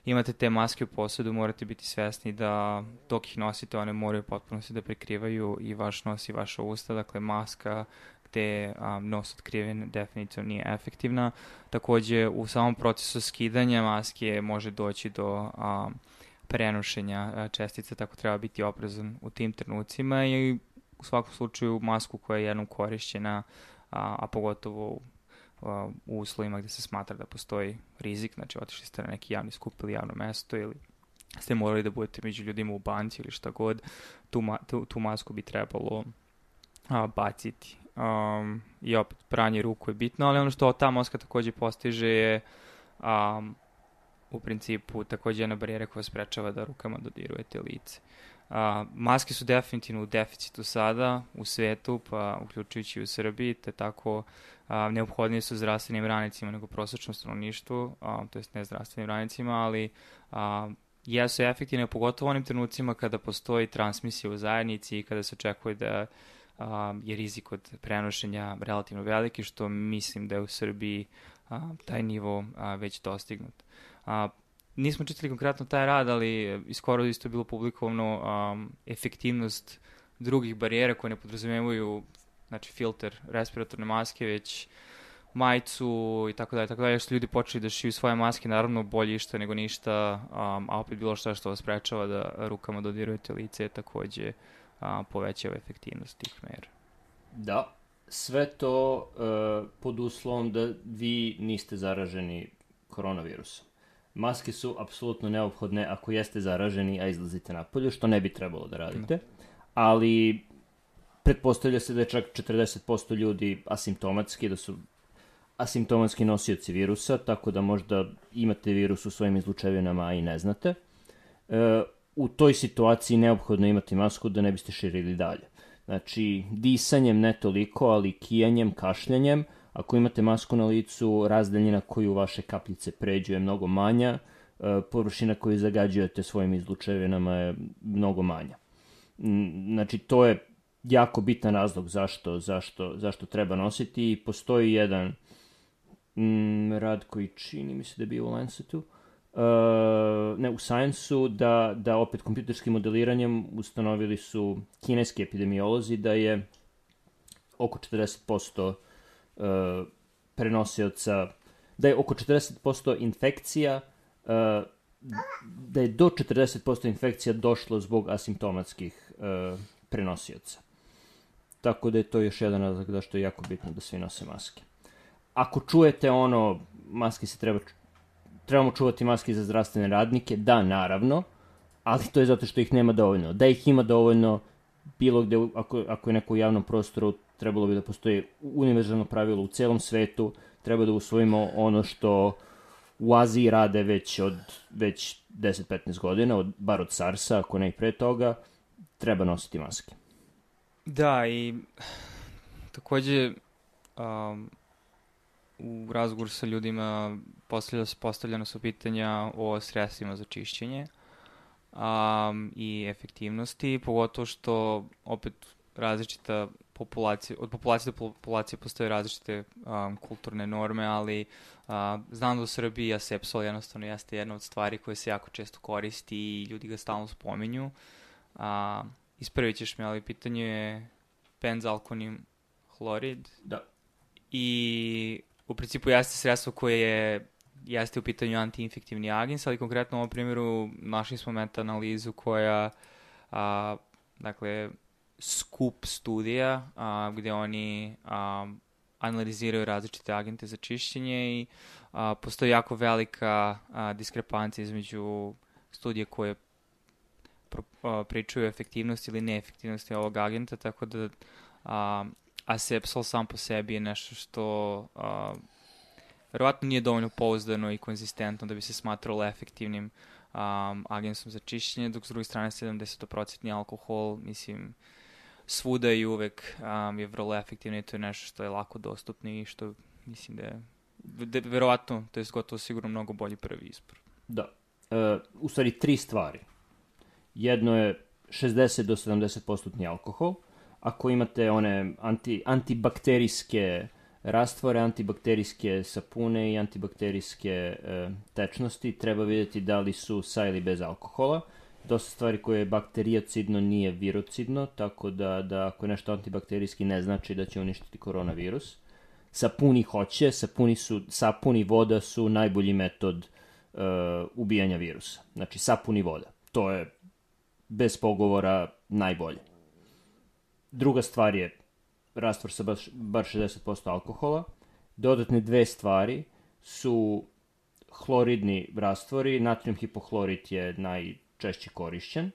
S1: imate te maske u posledu, morate biti svesni da dok ih nosite, one moraju potpuno se da prekrivaju i vaš nos i vaša usta, dakle maska te um, nos otkriven definitivno nije efektivna. Takođe, u samom procesu skidanja maske može doći do um, prenošenja čestica, tako treba biti oprezan u tim trenucima i u svakom slučaju masku koja je jednom korišćena, a, a pogotovo u, u uslovima gde se smatra da postoji rizik, znači otišli ste na neki javni skup ili javno mesto ili ste morali da budete među ljudima u banci ili šta god, tu, ma, tu, tu masku bi trebalo a, baciti. Um, I opet, pranje ruku je bitno, ali ono što ta maska takođe postiže je um, u principu takođe jedna barijera koja sprečava da rukama dodirujete lice. A, maske su definitivno u deficitu sada u svetu, pa uključujući u Srbiji, te tako a, neophodnije su zdravstvenim radnicima nego prosečnom stanovništvu, a, to jest ne zdravstvenim radnicima, ali a, jesu efektivne, pogotovo onim trenucima kada postoji transmisija u zajednici i kada se očekuje da a, je rizik od prenošenja relativno veliki, što mislim da je u Srbiji a, taj nivo a, već dostignut. A, nismo čitali konkretno taj rad, ali skoro isto je bilo publikovano um, efektivnost drugih barijera koje ne podrazumevaju znači filter respiratorne maske, već majicu i tako dalje, tako dalje, što ljudi počeli da šiju svoje maske, naravno bolje išta nego ništa, um, a opet bilo šta što vas sprečava da rukama dodirujete lice, takođe um, povećava efektivnost tih mera.
S2: Da, sve to uh, pod uslovom da vi niste zaraženi koronavirusom. Maske su apsolutno neophodne ako jeste zaraženi, a izlazite napolje, što ne bi trebalo da radite. Ali pretpostavlja se da je čak 40% ljudi asimptomatski, da su asimptomatski nosioci virusa, tako da možda imate virus u svojim izlučevinama, a i ne znate. E, u toj situaciji neophodno imati masku da ne biste širili dalje. Znači, disanjem ne toliko, ali kijanjem, kašljanjem, Ako imate masku na licu, razdaljina koju vaše kapljice pređu je mnogo manja, e, površina koju zagađujete svojim izlučevinama je mnogo manja. Znači, to je jako bitan razlog zašto, zašto, zašto treba nositi i postoji jedan mm, rad koji čini mi se da je bio u Lancetu, ne, u Science-u, da, da opet kompjuterskim modeliranjem ustanovili su kineski epidemiolozi da je oko 40% uh, prenosioca, da je oko 40% infekcija, uh, da je do 40% infekcija došlo zbog asimptomatskih uh, prenosioca. Tako da je to još jedan razlog da što je jako bitno da svi nose maske. Ako čujete ono, maske se treba, trebamo čuvati maske za zdravstvene radnike, da, naravno, ali to je zato što ih nema dovoljno. Da ih ima dovoljno, bilo gde, ako, ako je neko u javnom prostoru, trebalo bi da postoji univerzalno pravilo u celom svetu, treba da usvojimo ono što u Aziji rade već od već 10-15 godina, od, bar od SARS-a, ako ne i pre toga, treba nositi maske.
S1: Da, i takođe um, u razgovoru sa ljudima postavljena su pitanja o sredstvima za čišćenje um, i efektivnosti, pogotovo što opet različita populacije, od populacije do populacije postoje različite um, kulturne norme, ali uh, znam da u Srbiji asepsol jednostavno jeste jedna od stvari koje se jako često koristi i ljudi ga stalno spominju. Uh, ispravit ćeš me, ali pitanje je benzalkonim hlorid.
S2: Da.
S1: I u principu jeste sredstvo koje je jeste u pitanju antiinfektivni agens, ali konkretno u ovom primjeru našli smo meta-analizu koja a, dakle, skup studija a, gde oni a, analiziraju različite agente za čišćenje i a, postoji jako velika a, diskrepancija između studije koje pro, a, pričaju o efektivnosti ili neefektivnosti ovog agenta, tako da a, asepsol sam po sebi je nešto što a, verovatno nije dovoljno pouzdano i konzistentno da bi se smatralo efektivnim um, agensom za čišćenje, dok s druge strane 70% alkohol, mislim, svuda i uvek um, je vrlo efektivno i to je nešto što je lako dostupno i što mislim da je de, verovatno, to je gotovo sigurno mnogo bolji prvi izbor.
S2: Da. E, u stvari tri stvari. Jedno je 60 do 70% alkohol. Ako imate one anti, antibakterijske rastvore, antibakterijske sapune i antibakterijske e, tečnosti, treba vidjeti da li su sa ili bez alkohola dosta stvari koje je bakterijocidno nije virocidno, tako da, da ako je nešto antibakterijski ne znači da će uništiti koronavirus. Sapuni hoće, sapuni, su, sapuni voda su najbolji metod uh, ubijanja virusa. Znači sapuni voda. To je bez pogovora najbolje. Druga stvar je rastvor sa baš, bar 60% alkohola. Dodatne dve stvari su hloridni rastvori, natrium hipohlorid je najčešće korišćen.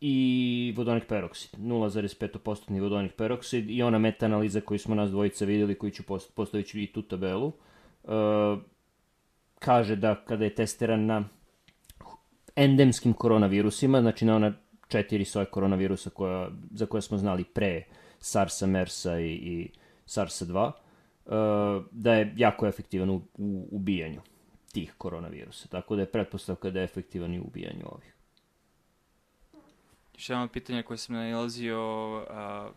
S2: I vodonik peroksid, 0,5% vodonik peroksid i ona meta-analiza koju smo nas dvojica videli, koju ću postaviti i tu tabelu, uh, kaže da kada je testiran na endemskim koronavirusima, znači na ona četiri soje koronavirusa koja, za koje smo znali pre SARS-a, MERS-a i, i SARS-a 2, uh, da je jako efektivan u, u ubijanju tih koronavirusa. Tako da je pretpostavka da je efektivan i u ubijanju ovih.
S1: Još jedno pitanje koje sam nalazio, a,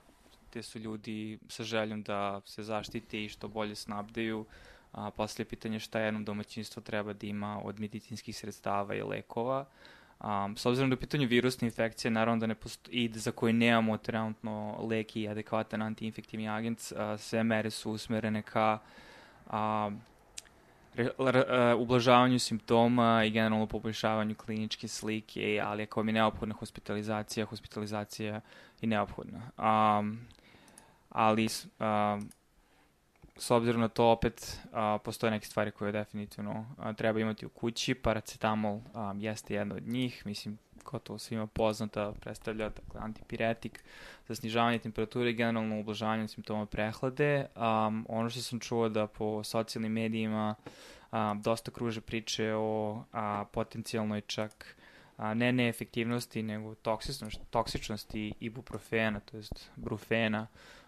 S1: gde su ljudi sa željom da se zaštite i što bolje snabdeju, a, posle pitanje šta jednom domaćinstvo treba da ima od medicinskih sredstava i lekova. Um, s obzirom da je pitanju virusne infekcije, naravno da ne postoji, i za koje nemamo trenutno lek i adekvatan antiinfektivni agent, uh, sve mere su usmerene ka uh, re, re, uh, ublažavanju simptoma i generalno poboljšavanju kliničke slike, ali ako mi je neophodna hospitalizacija, hospitalizacija je neophodna. Um, ali um, s obzirom na to opet a, postoje neke stvari koje definitivno a, treba imati u kući. Paracetamol a, jeste jedna od njih, mislim gotovo svima poznata, predstavlja dakle, antipiretik za snižavanje temperature i generalno ublažavanje simptoma prehlade. Um, ono što sam čuo da po socijalnim medijima a, dosta kruže priče o a, potencijalnoj čak a, ne neefektivnosti, nego toksičnosti, toksičnosti ibuprofena, to jest brufena,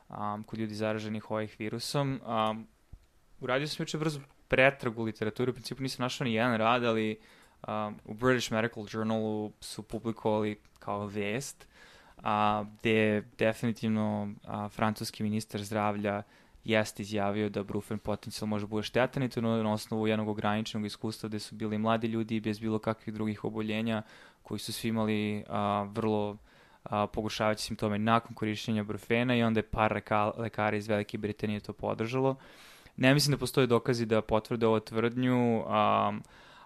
S1: um, kod ljudi zaraženih ovih virusom. Um, uradio sam juče brzo pretragu literaturu, u principu nisam našao ni jedan rad, ali um, u British Medical Journalu su publikovali kao vest, a, gde je definitivno a, francuski ministar zdravlja jeste izjavio da brufen potencijal može bude štetan i to na osnovu jednog ograničenog iskustva gde su bili mladi ljudi bez bilo kakvih drugih oboljenja koji su svi imali a, vrlo a, pogoršavajući simptome nakon korišćenja brufena i onda je par leka, lekara iz Velike Britanije to podržalo. Ne mislim da postoje dokazi da potvrde ovo tvrdnju, a,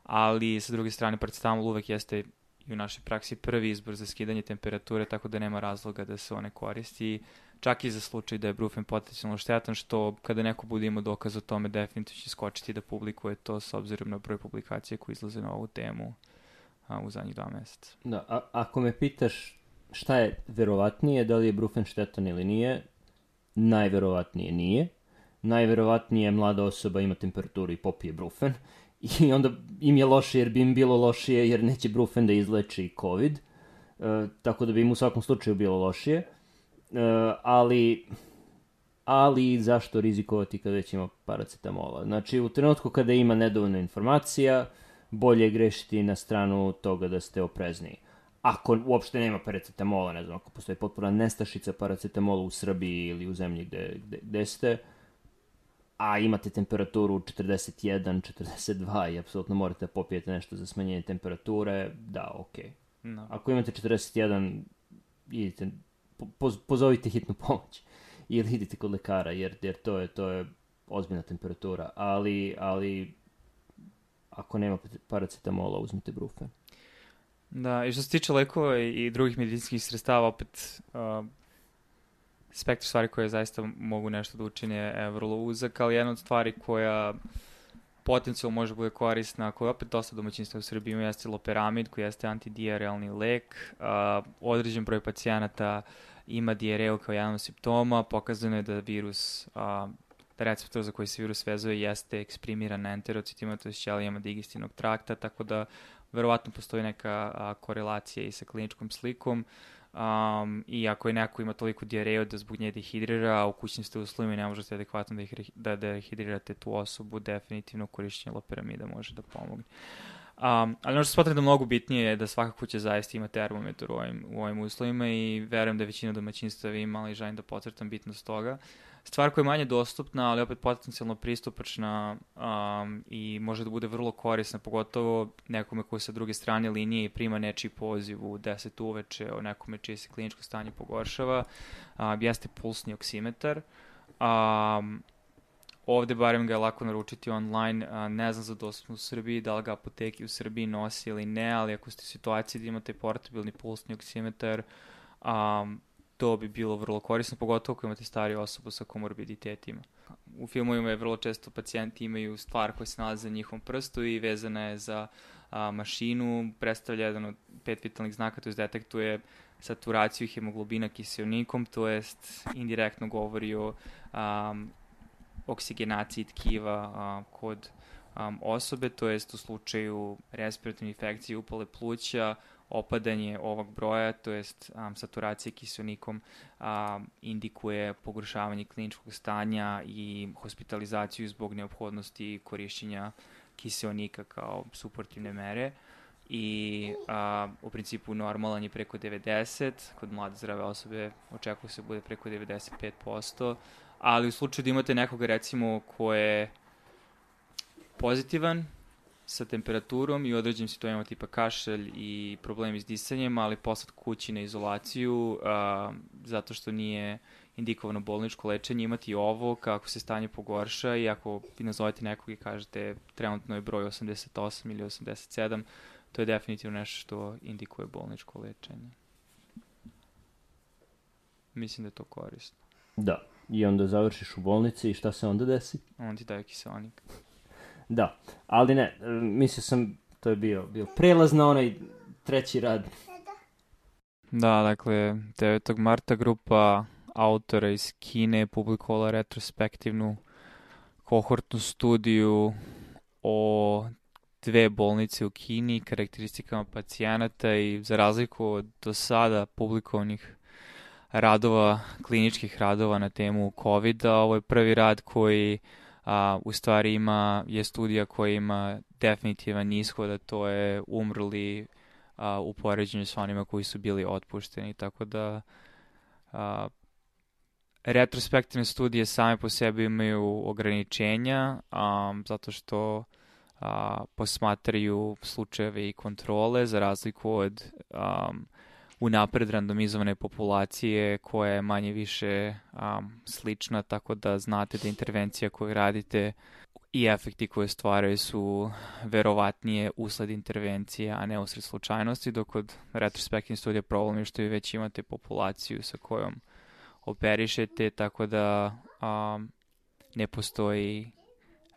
S1: ali sa druge strane paracetamol uvek jeste i u našoj praksi prvi izbor za skidanje temperature, tako da nema razloga da se one koristi, čak i za slučaj da je brufen potencijalno štetan, što kada neko bude imao dokaz o tome, definitivno će skočiti da publikuje to s obzirom na broj publikacije koji izlaze na ovu temu a, u zadnjih dva meseca.
S2: Da, a, ako me pitaš šta je verovatnije, da li je Brufen štetan ili nije, najverovatnije nije. Najverovatnije mlada osoba ima temperaturu i popije Brufen i onda im je loše jer bi im bilo lošije jer neće Brufen da izleči COVID, e, tako da bi im u svakom slučaju bilo lošije. E, ali ali zašto rizikovati kada već ima paracetamola? Znači, u trenutku kada ima nedovoljna informacija, bolje je grešiti na stranu toga da ste oprezniji ako uopšte nema paracetamola, ne znam, ako postoji potpuna nestašica paracetamola u Srbiji ili u zemlji gde, gde, gde ste, a imate temperaturu 41, 42 i apsolutno morate da popijete nešto za smanjenje temperature, da, okej. Okay. No. Ako imate 41, idite, po, pozovite hitnu pomoć ili idite kod lekara, jer, jer to je, to je ozbiljna temperatura, ali, ali ako nema paracetamola, uzmite brufen.
S1: Da, i što se tiče lekova i drugih medicinskih sredstava, opet uh, spektr stvari koje zaista mogu nešto da učine je vrlo uzak, ali jedna od stvari koja potencijalno može bude korisna, koja opet dosta domaćinstva u Srbiji ima, jeste loperamid, koji jeste antidiarealni lek. Uh, određen broj pacijenata ima diareju kao jedan od simptoma, pokazano je da virus, uh, da receptor za koji se virus vezuje jeste eksprimiran na enterocitima, to je ćelijama digestivnog trakta, tako da verovatno postoji neka a, korelacija i sa kliničkom slikom. Um, I ako je neko ima toliko diareju da zbog nje dehidrira, a u kućnim ste uslovima ne možete adekvatno da, da dehidrirate tu osobu, definitivno korišćenje loperamida može da pomogne. Um, ali ono što smatram da mnogo bitnije je da svaka kuća zaista ima termometar u ovim, u ovim uslovima i verujem da većina domaćinstava imala i želim da potvrtam bitnost toga. Stvar koja je manje dostupna, ali opet potencijalno pristupačna um, i može da bude vrlo korisna, pogotovo nekome koji sa druge strane linije prima nečiji poziv u 10 uveče o nekome čije se kliničko stanje pogoršava, um, jeste pulsni oksimetar. Um, Ovde barem ga je lako naručiti online, a, ne znam za dostupnu u Srbiji, da li ga apoteki u Srbiji nosi ili ne, ali ako ste u situaciji da imate portabilni pulsni oksimetar, a, to bi bilo vrlo korisno, pogotovo ako imate stariju osobu sa komorbiditetima. U filmovima je vrlo često pacijenti imaju stvar koja se nalaze na njihovom prstu i vezana je za a, mašinu, predstavlja jedan od pet vitalnih znaka, to je detektuje saturaciju hemoglobina kiselnikom, to jest indirektno govori o um, oksigenaciji tkiva a, kod um, osobe, to jest u slučaju respiratorne infekcije upale pluća, opadanje ovog broja, to jest um, saturacija kiselnikom um, indikuje pogoršavanje kliničkog stanja i hospitalizaciju zbog neophodnosti korišćenja kiselnika kao suportivne mere. I a, u principu normalan je preko 90, kod mlade zdrave osobe očekuje se da bude preko 95%, ali u slučaju da imate nekoga recimo ko je pozitivan sa temperaturom i određenim situacijama tipa kašelj i problemi s disanjem, ali poslat kući na izolaciju a, zato što nije indikovano bolničko lečenje, imati ovo kako se stanje pogorša i ako vi nazovete nekog i kažete trenutno je broj 88 ili 87, to je definitivno nešto što indikuje bolničko lečenje. Mislim da je to korisno.
S2: Da. I onda završiš u bolnici i šta se onda desi?
S1: On ti daje kiselnik.
S2: Da, ali ne, mislio sam, to je bio, bio prelaz na onaj treći rad.
S1: Da, dakle, 9. marta grupa autora iz Kine publikovala retrospektivnu kohortnu studiju o dve bolnice u Kini, karakteristikama pacijenata i za razliku od do sada publikovanih radova, kliničkih radova na temu COVID-a. Ovo je prvi rad koji a, u stvari ima, je studija koja ima definitivan ishod, a to je umrli a, u poređenju s onima koji su bili otpušteni, tako da a, retrospektivne studije same po sebi imaju ograničenja, a, zato što a, posmatraju slučajeve i kontrole, za razliku od um, unapred randomizovane populacije koja je manje više um, slična, tako da znate da intervencija koju radite i efekti koje stvaraju su verovatnije usled intervencije, a ne usled slučajnosti, dok kod retrospektivnih studija problem je što vi već imate populaciju sa kojom operišete, tako da um, ne postoji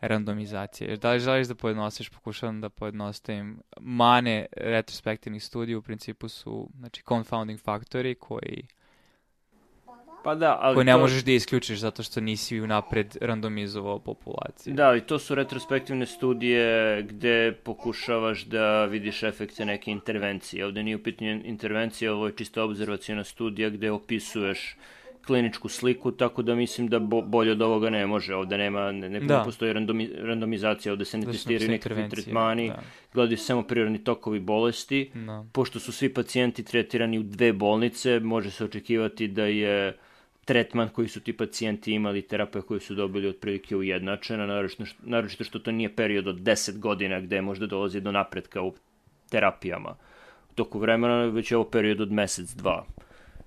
S1: randomizacije. Da li želiš da pojednostaviš, pokušavam da pojednostavim. Mane retrospektivnih studija u principu su znači, confounding faktori koji
S2: Pa da, ali
S1: koje ne
S2: to...
S1: možeš da isključiš zato što nisi unapred randomizovao populaciju.
S2: Da, i to su retrospektivne studije gde pokušavaš da vidiš efekte neke intervencije. Ovde nije u pitanju intervencija, ovo je čisto observacijona studija gde opisuješ kliničku sliku, tako da mislim da bo, bolje od ovoga ne može. Ovde nema, ne, ne da. postoji randomi, randomizacija, ovde se ne da testiraju nekakvi tretmani, da. gledaju samo prirodni tokovi bolesti. Da. Pošto su svi pacijenti tretirani u dve bolnice, može se očekivati da je tretman koji su ti pacijenti imali, terapija koju su dobili otprilike ujednačena, naročito, naročito što to nije period od 10 godina gde možda dolazi do napretka u terapijama. U toku vremena već je ovo period od mesec, dva.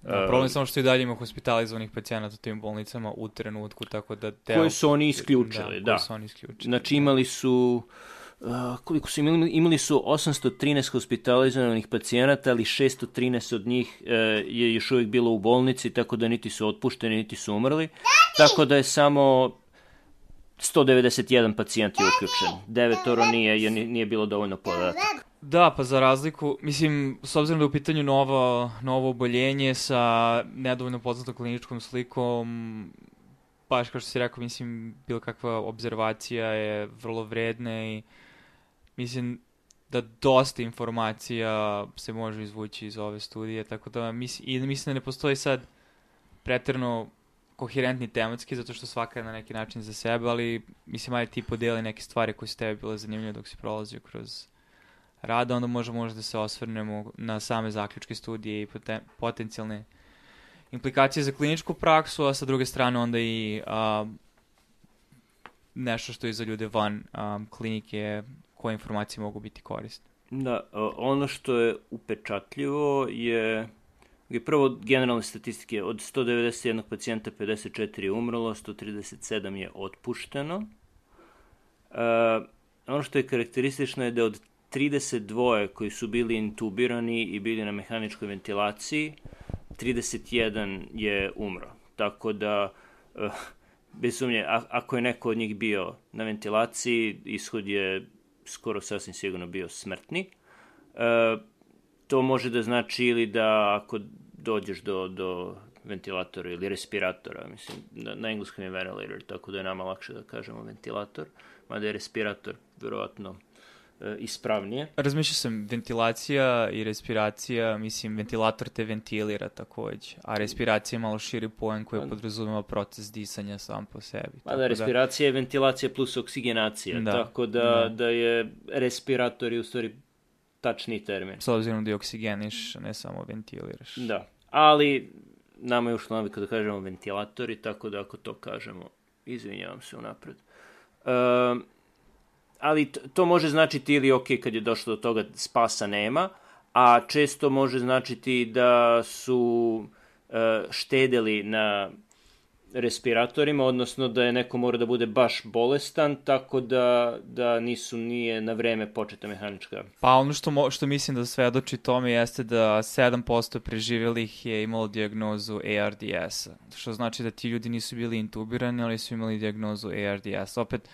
S1: Da, problem je samo što i dalje ima hospitalizovanih pacijenata u tim bolnicama u trenutku, tako da...
S2: Teo... Koje su oni isključili, da.
S1: da. su oni isključili.
S2: Znači imali su... Uh, koliko su imali, imali su 813 hospitalizovanih pacijenata, ali 613 od njih uh, je još uvijek bilo u bolnici, tako da niti su otpušteni, niti su umrli. Tako da je samo 191 pacijent je uključen. Devetoro nije, jer nije bilo dovoljno podataka.
S1: Da, pa za razliku, mislim, s obzirom da je u pitanju novo, novo oboljenje sa nedovoljno poznatom kliničkom slikom, baš kao što si rekao, mislim, bilo kakva observacija je vrlo vredna i mislim da dosta informacija se može izvući iz ove studije, tako da mislim, i mislim da ne postoji sad preterno koherentni tematski, zato što svaka je na neki način za sebe, ali mislim, ajde ti podeli neke stvari koje su tebe bile zanimljive dok si prolazio kroz rada, onda možemo možda da se osvrnemo na same zaključke studije i poten, potencijalne implikacije za kliničku praksu, a sa druge strane onda i a, nešto što je za ljude van a, klinike, koje informacije mogu biti korisne.
S2: Da, ono što je upečatljivo je je prvo generalne statistike od 191 pacijenta 54 je umrlo, 137 je otpušteno. Uh, ono što je karakteristično je da od 32 koji su bili intubirani i bili na mehaničkoj ventilaciji, 31 je umro. Tako da, uh, bez sumnje, ako je neko od njih bio na ventilaciji, ishod je skoro sasvim sigurno bio smrtni. Uh, to može da znači ili da ako dođeš do, do ventilatora ili respiratora, mislim, na, na engleskom je ventilator, tako da je nama lakše da kažemo ventilator, mada je respirator verovatno ispravnije.
S1: Razmišljao sam, ventilacija i respiracija, mislim, ventilator te ventilira takođe, a respiracija je malo širi pojem koji pa- podrazumeva proces disanja sam po sebi.
S2: Pa da, respiracija da... je ventilacija plus oksigenacija, da, tako da, da. da je respirator i u stvari tačni termin.
S1: S obzirom da je oksigeniš, ne samo ventiliraš.
S2: Da, ali nama je ušlo navika da kažemo ventilatori, tako da ako to kažemo, izvinjavam se unapred. Uh, ali to može značiti ili ok, kad je došlo do toga spasa nema, a često može značiti da su uh, štedeli na respiratorima, odnosno da je neko mora da bude baš bolestan, tako da, da nisu nije na vreme početa mehanička.
S1: Pa ono što, mo, što mislim da svedoči tome jeste da 7% preživjelih je imalo diagnozu ARDS-a, što znači da ti ljudi nisu bili intubirani, ali su imali diagnozu ARDS. Opet,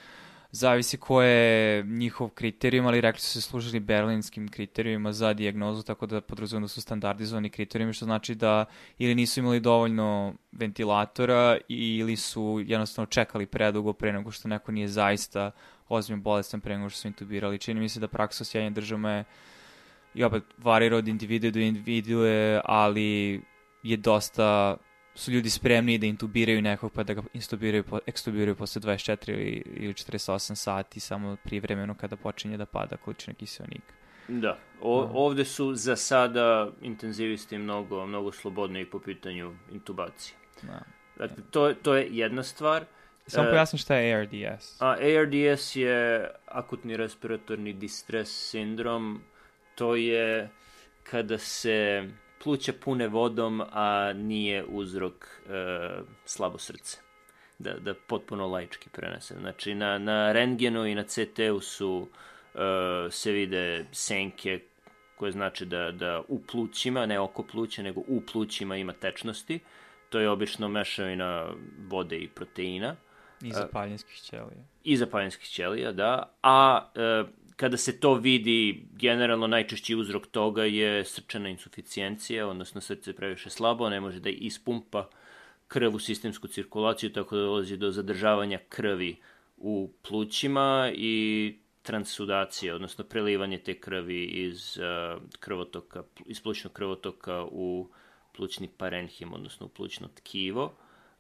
S1: zavisi ko je njihov kriterijum, ali rekli su se služili berlinskim kriterijuma za diagnozu, tako da podrazumem da su standardizovani kriterijumi, što znači da ili nisu imali dovoljno ventilatora ili su jednostavno čekali predugo pre nego što neko nije zaista ozbiljno bolestan pre nego što su intubirali. Čini mi se da praksa osjećanja država je i opet varira od individue do individue, ali je dosta su ljudi spremni da intubiraju nekog pa da ga intubiraju, ekstubiraju posle 24 ili, ili 48 sati samo privremeno kada počinje da pada količina kiselnika.
S2: Da, o, no. ovde su za sada intenzivisti mnogo, mnogo slobodni po pitanju intubacije. Da. Dakle, to, to je jedna stvar.
S1: Samo pojasni šta je ARDS.
S2: A, ARDS je akutni respiratorni distres sindrom. To je kada se pluća pune vodom, a nije uzrok e, slabo srce. Da, da potpuno laički prenesem. Znači, na, na rengenu i na CT-u su e, se vide senke koje znači da, da u plućima, ne oko pluća, nego u plućima ima tečnosti. To je obično mešavina vode i proteina.
S1: I zapaljenskih ćelija.
S2: I zapaljenskih ćelija, da. A e, kada se to vidi, generalno najčešći uzrok toga je srčana insuficijencija, odnosno srce previše slabo, ne može da ispumpa krv u sistemsku cirkulaciju, tako da dolazi do zadržavanja krvi u plućima i transudacije, odnosno prelivanje te krvi iz uh, krvotoka, iz plućnog krvotoka u plućni parenhim, odnosno u plućno tkivo.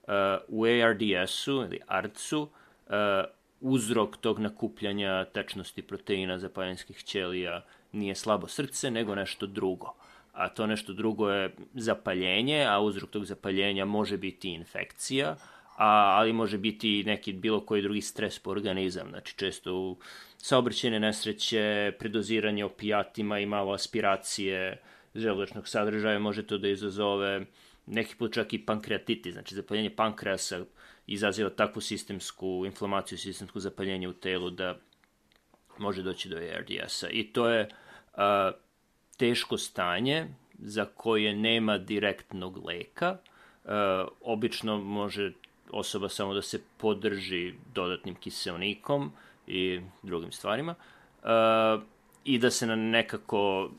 S2: Uh, u ARDS-u ili ARDS-u uh, uzrok tog nakupljanja tečnosti proteina zapaljenskih ćelija nije slabo srce, nego nešto drugo. A to nešto drugo je zapaljenje, a uzrok tog zapaljenja može biti infekcija, a, ali može biti neki bilo koji drugi stres po organizam. Znači često u saobraćene nesreće, predoziranje opijatima i malo aspiracije želudačnog sadržaja može to da izazove neki put čak i pankreatitis, znači zapaljenje pankreasa izaziva takvu sistemsku inflamaciju, sistemsku zapaljenje u telu da može doći do ARDS-a. I to je a, teško stanje za koje nema direktnog leka. A, obično može osoba samo da se podrži dodatnim kiselnikom i drugim stvarima a, i da se na nekako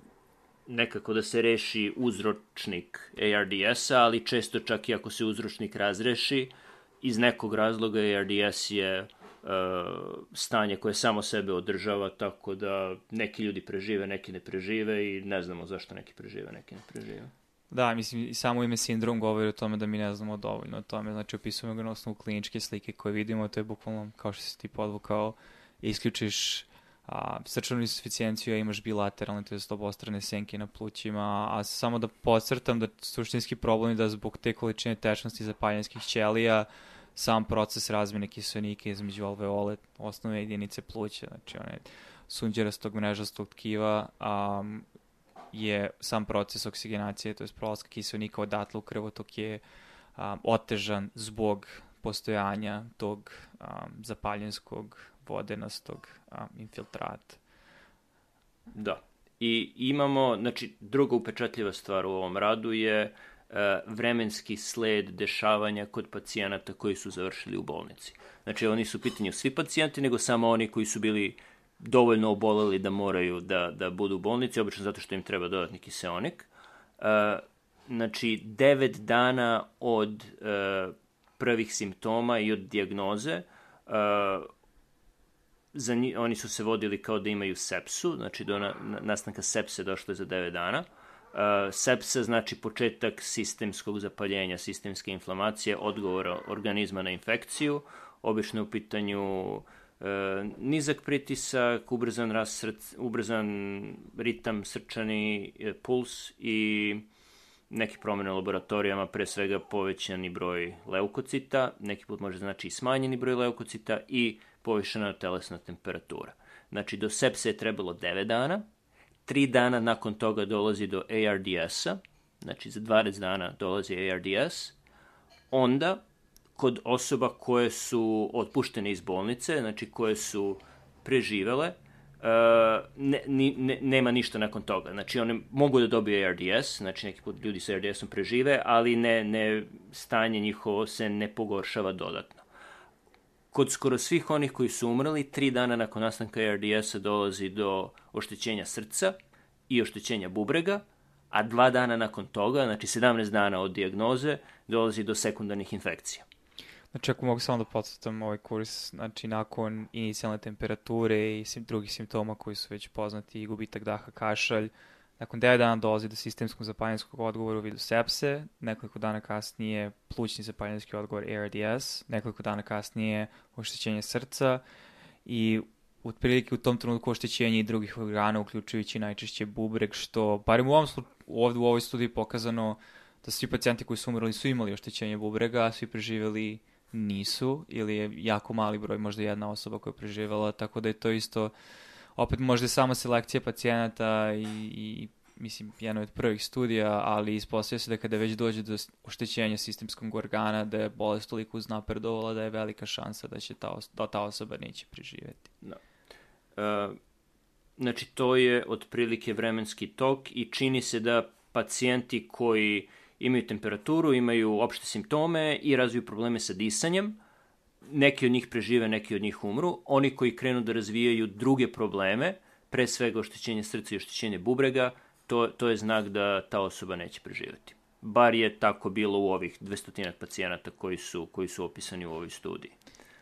S2: nekako da se reši uzročnik ARDS-a, ali često čak i ako se uzročnik razreši, uh, iz nekog razloga ARDS je uh, stanje koje samo sebe održava, tako da neki ljudi prežive, neki ne prežive i ne znamo zašto neki prežive, neki ne prežive.
S1: Da, mislim, i samo ime sindrom govori o tome da mi ne znamo dovoljno o tome. Znači, opisujemo ga na osnovu kliničke slike koje vidimo, to je bukvalno, kao što si ti podvukao, isključiš a, srčanu insuficijenciju, a imaš bilateralne, to je obostrane senke na plućima, a samo da podcrtam da suštinski problem je da zbog te količine tečnosti zapaljenskih ćelija sam proces razmene kiselnika između alveole, osnovne jedinice pluća, znači one sunđerastog mrežastog tkiva, um, je sam proces oksigenacije, to je prolaska kiselnika odatle u krvotok je um, otežan zbog postojanja tog um, zapaljenskog vodenastog um, infiltrata.
S2: Da. I imamo, znači, druga upečatljiva stvar u ovom radu je uh, vremenski sled dešavanja kod pacijenata koji su završili u bolnici. Znači, oni su pitanju svi pacijenti, nego samo oni koji su bili dovoljno oboleli da moraju da, da budu u bolnici, obično zato što im treba dodatni kiseonik. Uh, znači, devet dana od uh, prvih simptoma i od dijagnoze, uh, za njih, oni su se vodili kao da imaju sepsu, znači do na, nastanka sepse došlo je za 9 dana. Uh, sepsa znači početak sistemskog zapaljenja, sistemske inflamacije, odgovora organizma na infekciju, obično u pitanju uh, nizak pritisak, ubrzan, rast src, ubrzan ritam srčani, e, puls i neki promene u laboratorijama, pre svega povećani broj leukocita, neki put može znači i smanjeni broj leukocita i povišena telesna temperatura. Znači, do sepse je trebalo 9 dana, 3 dana nakon toga dolazi do ARDS-a, znači za 20 dana dolazi ARDS, onda kod osoba koje su otpuštene iz bolnice, znači koje su preživele, Uh, ne, ne, nema ništa nakon toga. Znači, one mogu da dobiju ARDS, znači neki put ljudi sa ARDS-om prežive, ali ne, ne, stanje njihovo se ne pogoršava dodatno. Kod skoro svih onih koji su umrli, tri dana nakon nastanka ARDS-a dolazi do oštećenja srca i oštećenja bubrega, a dva dana nakon toga, znači 17 dana od dijagnoze, dolazi do sekundarnih infekcija.
S1: Znači, ako mogu samo da podsjetam ovaj kurs, znači, nakon inicijalne temperature i sim, drugih simptoma koji su već poznati, gubitak daha, kašalj, nakon 9 dana dolazi do sistemskog zapaljenskog odgovora u vidu sepse, nekoliko dana kasnije plućni zapaljenski odgovor ARDS, nekoliko dana kasnije oštećenje srca i otprilike u tom trenutku oštećenje i drugih organa, uključujući najčešće bubreg, što, barem u ovom ovde u ovoj studiji pokazano da svi pacijenti koji su umrli su imali oštećenje bubrega, a svi preživeli nisu ili je jako mali broj, možda jedna osoba koja je preživela, tako da je to isto opet možda samo selekcija pacijenata i, i mislim, jedna od prvih studija, ali ispostavlja se da kada već dođe do oštećenja sistemskog organa, da je bolest toliko uznapredovala da je velika šansa da će ta, da ta osoba neće preživeti.
S2: Da. Uh, znači, to je otprilike vremenski tok i čini se da pacijenti koji imaju temperaturu, imaju opšte simptome i razviju probleme sa disanjem. Neki od njih prežive, neki od njih umru. Oni koji krenu da razvijaju druge probleme, pre svega oštećenje srca i oštećenje bubrega, to, to je znak da ta osoba neće preživeti. Bar je tako bilo u ovih 200 pacijenata koji su, koji su opisani u ovoj studiji.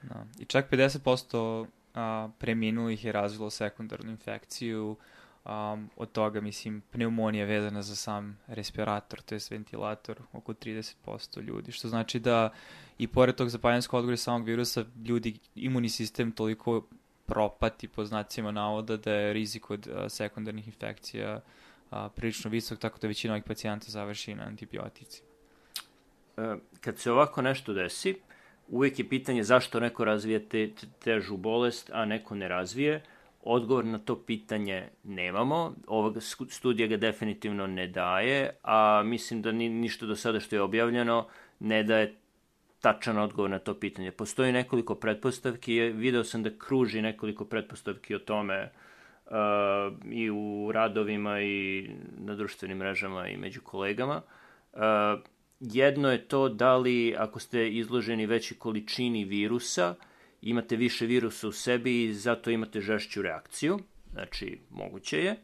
S1: Da. I čak 50% a, preminulih je razvilo sekundarnu infekciju, Um, od toga, mislim, pneumonija vezana za sam respirator, to je ventilator, oko 30% ljudi, što znači da i pored tog zapaljenskog odgovora samog virusa, ljudi, imunni sistem toliko propati po znacima navoda da je rizik od uh, sekundarnih infekcija uh, prilično visok, tako da većina ovih pacijenta završi na antibioticima.
S2: E, kad se ovako nešto desi, uvijek je pitanje zašto neko razvije te, težu bolest, a neko ne razvije. Odgovor na to pitanje nemamo, ova studija ga definitivno ne daje, a mislim da ni, ništa do sada što je objavljeno ne daje tačan odgovor na to pitanje. Postoji nekoliko pretpostavki, video sam da kruži nekoliko pretpostavki o tome uh, i u radovima i na društvenim mrežama i među kolegama. Uh, jedno je to da li ako ste izloženi većoj količini virusa, imate više virusa u sebi i zato imate žešću reakciju, znači moguće je.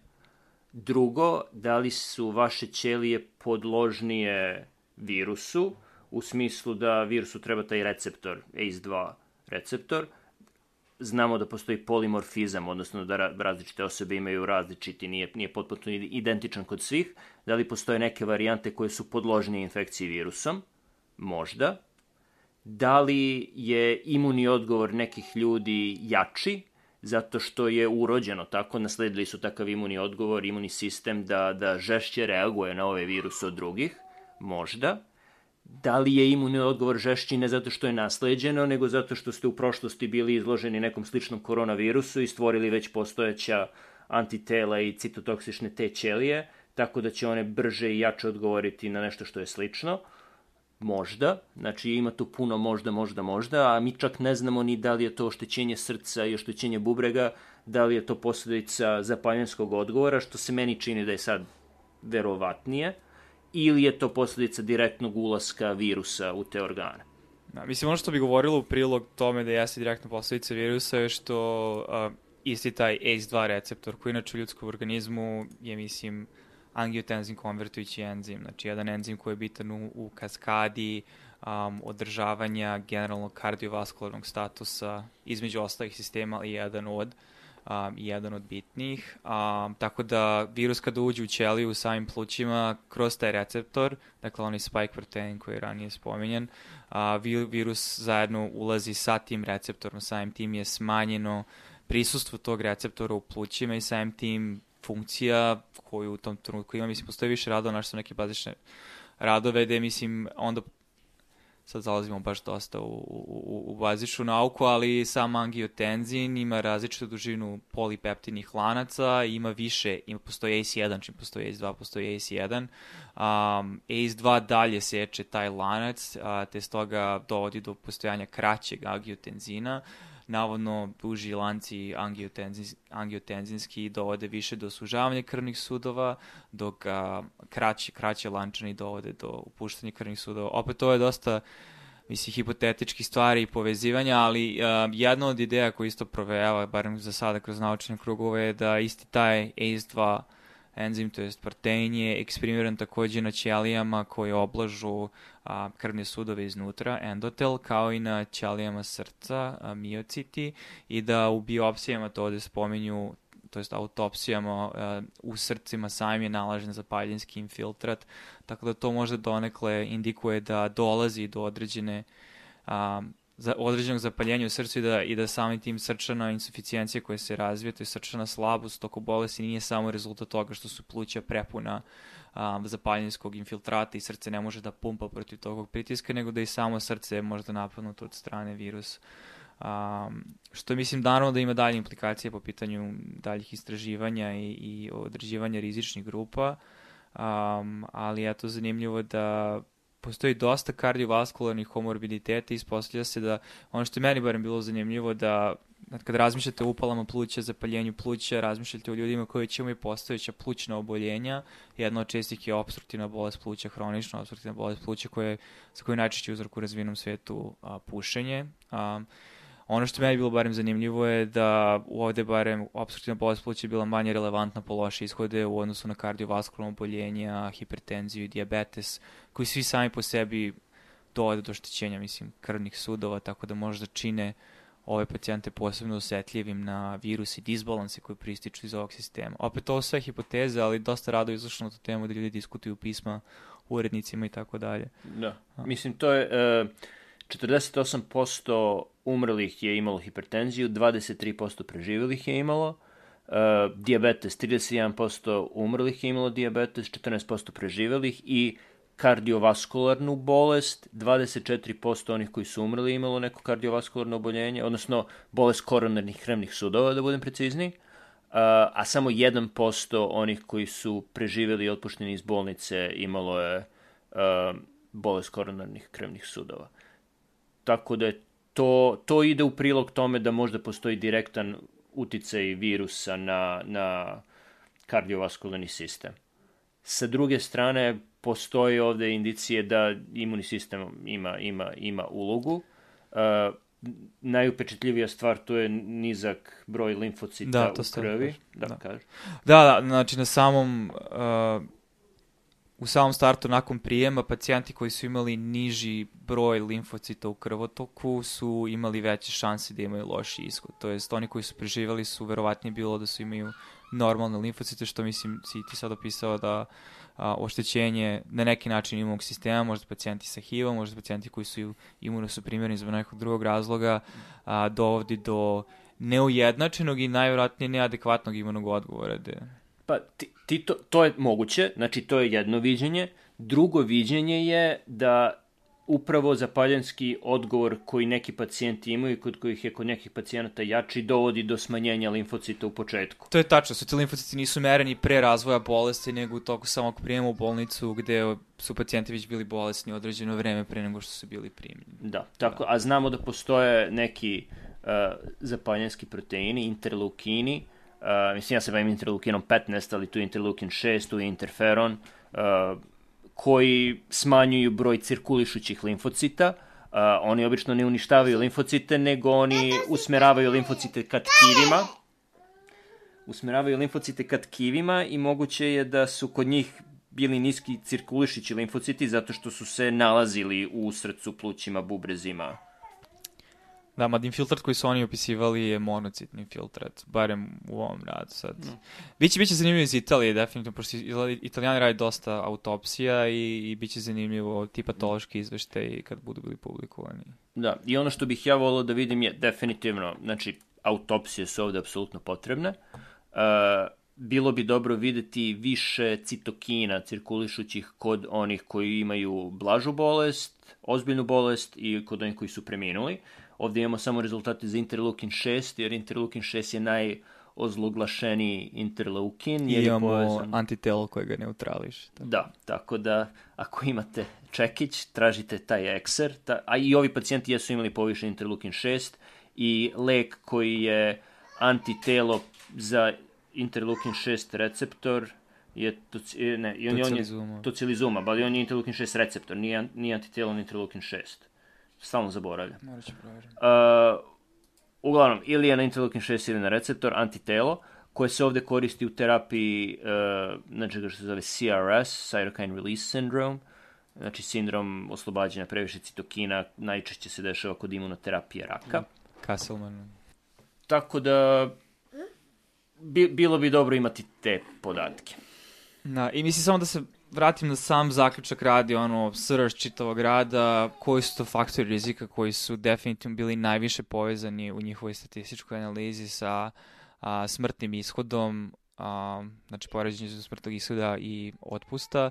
S2: Drugo, da li su vaše ćelije podložnije virusu, u smislu da virusu treba taj receptor, ACE2 receptor, znamo da postoji polimorfizam, odnosno da različite osobe imaju različiti, nije, nije potpuno identičan kod svih, da li postoje neke varijante koje su podložnije infekciji virusom, možda, da li je imunni odgovor nekih ljudi jači, zato što je urođeno tako, nasledili su takav imunni odgovor, imunni sistem da, da žešće reaguje na ove viruse od drugih, možda. Da li je imunni odgovor žešći ne zato što je nasleđeno, nego zato što ste u prošlosti bili izloženi nekom sličnom koronavirusu i stvorili već postojeća antitela i citotoksične T ćelije, tako da će one brže i jače odgovoriti na nešto što je slično. Možda, znači ima tu puno možda, možda, možda, a mi čak ne znamo ni da li je to oštećenje srca i oštećenje bubrega, da li je to posledica zapaljenskog odgovora, što se meni čini da je sad verovatnije, ili je to posledica direktnog ulaska virusa u te organe.
S1: Da, mislim, ono što bi govorilo u prilog tome da jeste direktna posledica virusa je što uh, isti taj ACE2 receptor koji inače u ljudskom organizmu je, mislim, angiotenzin konvertujući enzim, znači jedan enzim koji je bitan u, u kaskadi um, održavanja generalnog kardiovaskularnog statusa između ostalih sistema i jedan od um, jedan od bitnijih. Um, tako da virus kada uđe u ćeliju u samim plućima kroz taj receptor, dakle onaj spike protein koji je ranije spominjen, uh, virus zajedno ulazi sa tim receptorom, samim tim je smanjeno prisustvo tog receptora u plućima i samim tim funkcija koju u tom trenutku ima, mislim, postoji više radova, našto su neke bazične radove, gde, mislim, onda sad zalazimo baš dosta u, u, u bazičnu nauku, ali sam angiotenzin ima različitu dužinu polipeptidnih lanaca, ima više, ima postoji ACE1, čim postoji ACE2, postoji ACE1. Um, ACE2 dalje seče taj lanac, a, te stoga dovodi do postojanja kraćeg angiotenzina, navodno duži lanci angiotenzinski dovode više do sužavanja krvnih sudova, dok a, kraći, kraće lančani dovode do upuštanja krvnih sudova. Opet to je dosta mislim, hipotetičkih stvari i povezivanja, ali uh, jedna od ideja koju isto provejava, barem za sada kroz naučne krugove, je da isti taj ACE2 enzim, to jest protein je eksprimiran takođe na ćelijama koje oblažu a, krvne sudove iznutra, endotel, kao i na ćelijama srca, a, miociti, i da u biopsijama to ovde spominju to jest autopsijama u srcima samim je nalažen zapaljinski infiltrat, tako da to možda donekle indikuje da dolazi do određene um, za određenog zapaljenja u srcu i da, i da samim tim srčana insuficijencija koja se razvija, to je srčana slabost toko bolesti nije samo rezultat toga što su pluća prepuna um, zapaljenskog infiltrata i srce ne može da pumpa protiv tog pritiska, nego da i samo srce je možda napadnuto od strane virusa. Um, što mislim naravno da ima dalje implikacije po pitanju daljih istraživanja i, i određivanja rizičnih grupa, um, ali eto zanimljivo da postoji dosta kardiovaskularnih komorbiditeta i ispostavlja se da ono što je meni barem bilo zanimljivo da kad razmišljate o upalama pluća, zapaljenju pluća, razmišljate o ljudima koji će imati postojeća plućna oboljenja. Jedna od čestih je obstruktivna bolest pluća, hronična obstruktivna bolest pluća koja, za koju najčešće uzrok u razvijenom svetu a, pušenje. A, Ono što meni bilo barem zanimljivo je da ovde barem obstruktivna bolest pluća je bila manje relevantna po loše ishode u odnosu na kardiovaskularno oboljenja, hipertenziju i diabetes, koji svi sami po sebi dovode do oštećenja, mislim, krvnih sudova, tako da možda čine ove pacijente posebno osetljivim na virus i disbalanse koji prističu iz ovog sistema. Opet ovo sve hipoteze, ali dosta rado izašlo na tu temu da ljudi diskutuju pisma urednicima i tako dalje.
S2: Da, mislim to je... Uh 48% umrlih je imalo hipertenziju, 23% preživjelih je imalo, uh, diabetes, 31% umrlih je imalo diabetes, 14% preživjelih i kardiovaskularnu bolest, 24% onih koji su umrli imalo neko kardiovaskularno oboljenje, odnosno bolest koronarnih krevnih sudova, da budem precizni, uh, a samo 1% onih koji su preživjeli i otpušteni iz bolnice imalo je uh, bolest koronarnih krevnih sudova. Tako da je to, to ide u prilog tome da možda postoji direktan uticaj virusa na, na kardiovaskularni sistem. Sa druge strane, postoji ovde indicije da imunni sistem ima, ima, ima ulogu. Uh, najupečetljivija stvar to je nizak broj limfocita da, u krvi. Da, da.
S1: da. Da, da, znači na samom uh, u samom startu nakon prijema pacijenti koji su imali niži broj limfocita u krvotoku su imali veće šanse da imaju loši ishod. To jest oni koji su preživali su verovatnije bilo da su imaju normalne limfocite, što mislim si ti sad opisao da a, oštećenje na neki način imunog sistema, možda pacijenti sa HIV-om, možda pacijenti koji su imunosuprimerni zbog nekog drugog razloga, a, dovodi do neujednačenog i najvjerojatnije neadekvatnog imanog odgovora. De.
S2: Pa ti, ti to, to je moguće, znači to je jedno viđenje. Drugo viđenje je da upravo zapaljanski odgovor koji neki pacijenti imaju, kod kojih je kod nekih pacijenata jači, dovodi do smanjenja limfocita u početku.
S1: To je tačno, su ti limfociti nisu mereni pre razvoja bolesti, nego u toku samog prijema u bolnicu gde su pacijenti već bili bolesni određeno vreme pre nego što su bili primljeni.
S2: Da, tako, a znamo da postoje neki uh, zapaljanski proteini, interleukini, uh, mislim ja se bavim interleukinom 15, ali tu je interleukin 6, tu je interferon, uh, koji smanjuju broj cirkulišućih limfocita. Uh, oni obično ne uništavaju limfocite, nego oni usmeravaju limfocite ka tkivima. Usmeravaju limfocite ka tkivima i moguće je da su kod njih bili niski cirkulišići limfociti zato što su se nalazili u srcu, plućima, bubrezima
S1: Da, mad infiltrat koji su oni opisivali je monocitni infiltrat, barem u ovom radu sad. No. Biće, biće zanimljivo iz Italije, definitivno, pošto italijani radi dosta autopsija i, i biće zanimljivo ti patološki izveštaj kad budu bili publikovani.
S2: Da, i ono što bih ja volao da vidim je definitivno, znači, autopsije su ovde apsolutno potrebne. Uh, bilo bi dobro videti više citokina cirkulišućih kod onih koji imaju blažu bolest, ozbiljnu bolest i kod onih koji su preminuli. Ovde imamo samo rezultate za interleukin 6, jer interleukin 6 je najozloglašeniji interleukin.
S1: I imamo povezan... antitelo koje ga neutrališ.
S2: Tako. Da, tako da ako imate čekić, tražite taj ekser, ta, a i ovi pacijenti jesu imali povišen interleukin 6 i lek koji je antitelo za interleukin 6 receptor je toci, ne, i on, on je tocilizuma, ali on je interleukin 6 receptor, nije, nije antitelo interleukin 6 stalno zaboravljam.
S1: Morat ću.
S2: Uh, uglavnom, ili je na interleukin 6 ili na receptor, antitelo, koje se ovde koristi u terapiji uh, nečega što se zove CRS, Cytokine Release Syndrome, znači sindrom oslobađanja previše citokina, najčešće se dešava kod imunoterapije raka.
S1: Kasselman.
S2: Tako da, bi, bilo bi dobro imati te podatke.
S1: Da, i mislim samo da se vratim na sam zaključak radi, ono, srž čitavog rada, koji su to faktori rizika koji su definitivno bili najviše povezani u njihovoj statističkoj analizi sa a, smrtnim ishodom, a, znači poređenje smrtnog ishoda i otpusta.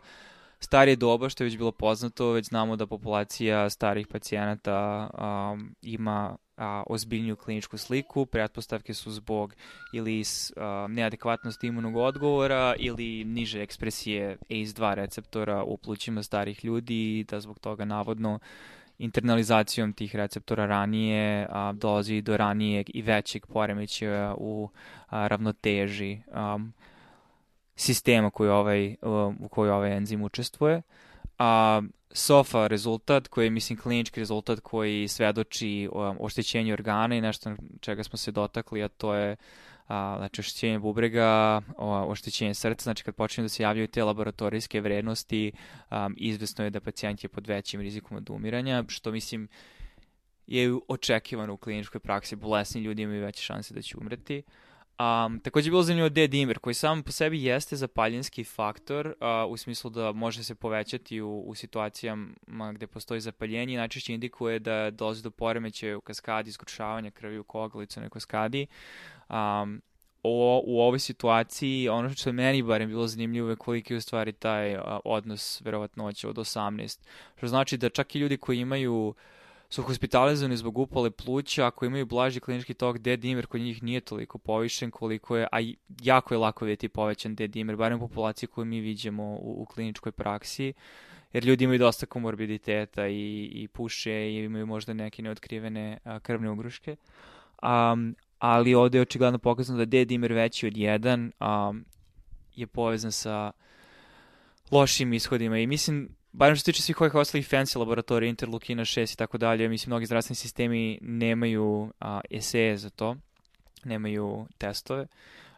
S1: Starije doba, što je već bilo poznato, već znamo da populacija starih pacijenata a, ima a, ozbiljniju kliničku sliku, pretpostavke su zbog ili a, neadekvatnosti imunog odgovora ili niže ekspresije ACE2 receptora u plućima starih ljudi i da zbog toga navodno internalizacijom tih receptora ranije a, dolazi do ranijeg i većeg poremećaja u a, ravnoteži a, sistema koji ovaj, u kojoj ovaj enzim učestvuje. A, SOFA rezultat, koji je, mislim, klinički rezultat koji svedoči o oštećenju organa i nešto čega smo se dotakli, a to je a, znači oštećenje bubrega, oštećenje srca, znači kad počinju da se javljaju te laboratorijske vrednosti, um, izvesno je da pacijent je pod većim rizikom od umiranja, što mislim je očekivano u kliničkoj praksi, bolesni ljudi imaju veće šanse da će umreti. Um, takođe je bilo zanimljivo D-dimer, koji sam po sebi jeste zapaljenski faktor, uh, u smislu da može se povećati u, u situacijama gde postoji zapaljenje i najčešće indikuje da dolazi do poremećaja u kaskadi, iskučavanja krvi u koglicama u kaskadi. Um, o, u ovoj situaciji, ono što je meni barem bilo zanimljivo je koliki je u stvari taj uh, odnos verovatnoća od 18. Što znači da čak i ljudi koji imaju uh, su hospitalizovani zbog upale pluća, ako imaju blaži klinički tok D-dimer, kod njih nije toliko povišen koliko je, a jako je lako vidjeti povećan D-dimer, barem u populaciji koju mi vidimo u, u kliničkoj praksi, jer ljudi imaju dosta komorbiditeta i, i puše i imaju možda neke neotkrivene a, krvne ugruške. Um, ali ovde je očigledno pokazano da D-dimer veći od 1 um, je povezan sa lošim ishodima i mislim barem što se tiče svih ovih ostalih fancy laboratorija, interlukina 6 i tako dalje, mislim, mnogi zdravstveni sistemi nemaju a, eseje za to, nemaju testove,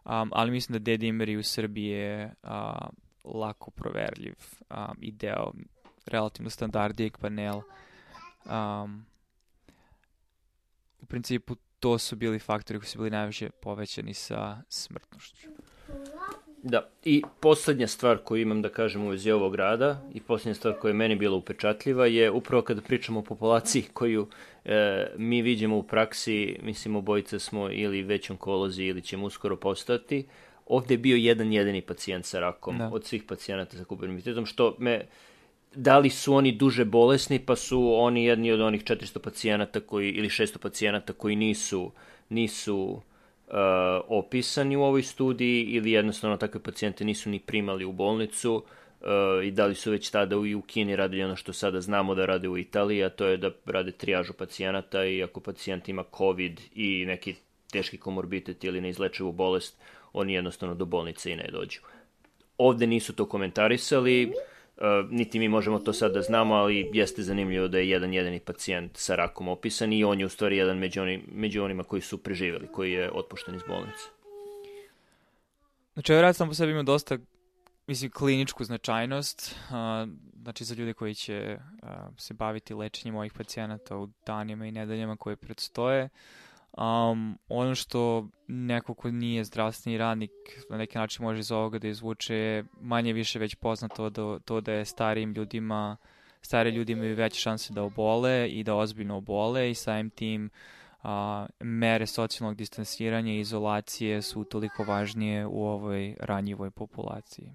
S1: um, ali mislim da D-dimeri u Srbiji je a, lako proverljiv um, i deo relativno standardijeg panela. Um, u principu to su bili faktori koji su bili najviše povećani sa smrtnošću.
S2: Da, i poslednja stvar koju imam da kažem u vezi ovog rada i poslednja stvar koja je meni bila upečatljiva je upravo kada pričamo o populaciji koju e, mi vidimo u praksi, mislim obojice smo ili već onkolozi ili ćemo uskoro postati, ovde je bio jedan jedini pacijent sa rakom da. od svih pacijenata sa kupermitetom, što me da li su oni duže bolesni, pa su oni jedni od onih 400 pacijenata koji, ili 600 pacijenata koji nisu, nisu opisani u ovoj studiji ili jednostavno takve pacijente nisu ni primali u bolnicu uh, i da li su već tada u Kini radili ono što sada znamo da rade u Italiji, a to je da rade trijažu pacijenata i ako pacijent ima COVID i neki teški komorbitet ili neizlečivu bolest, oni jednostavno do bolnice i ne dođu. Ovde nisu to komentarisali, niti mi možemo to sad da znamo, ali jeste zanimljivo da je jedan jedini pacijent sa rakom opisan i on je u stvari jedan među, onim, među onima koji su preživeli, koji je otpušten iz bolnice.
S1: Znači, ovaj rad sam po sebi ima dosta mislim, kliničku značajnost, uh, znači za ljude koji će uh, se baviti lečenjem ovih pacijenata u danima i nedeljama koje predstoje. Um, ono što neko ko nije zdravstveni radnik na neki način može iz ovoga da izvuče je manje više već poznato da, to da je starijim ljudima stari ljudi imaju veće šanse da obole i da ozbiljno obole i samim tim a, mere socijalnog distansiranja i izolacije su toliko važnije u ovoj ranjivoj populaciji.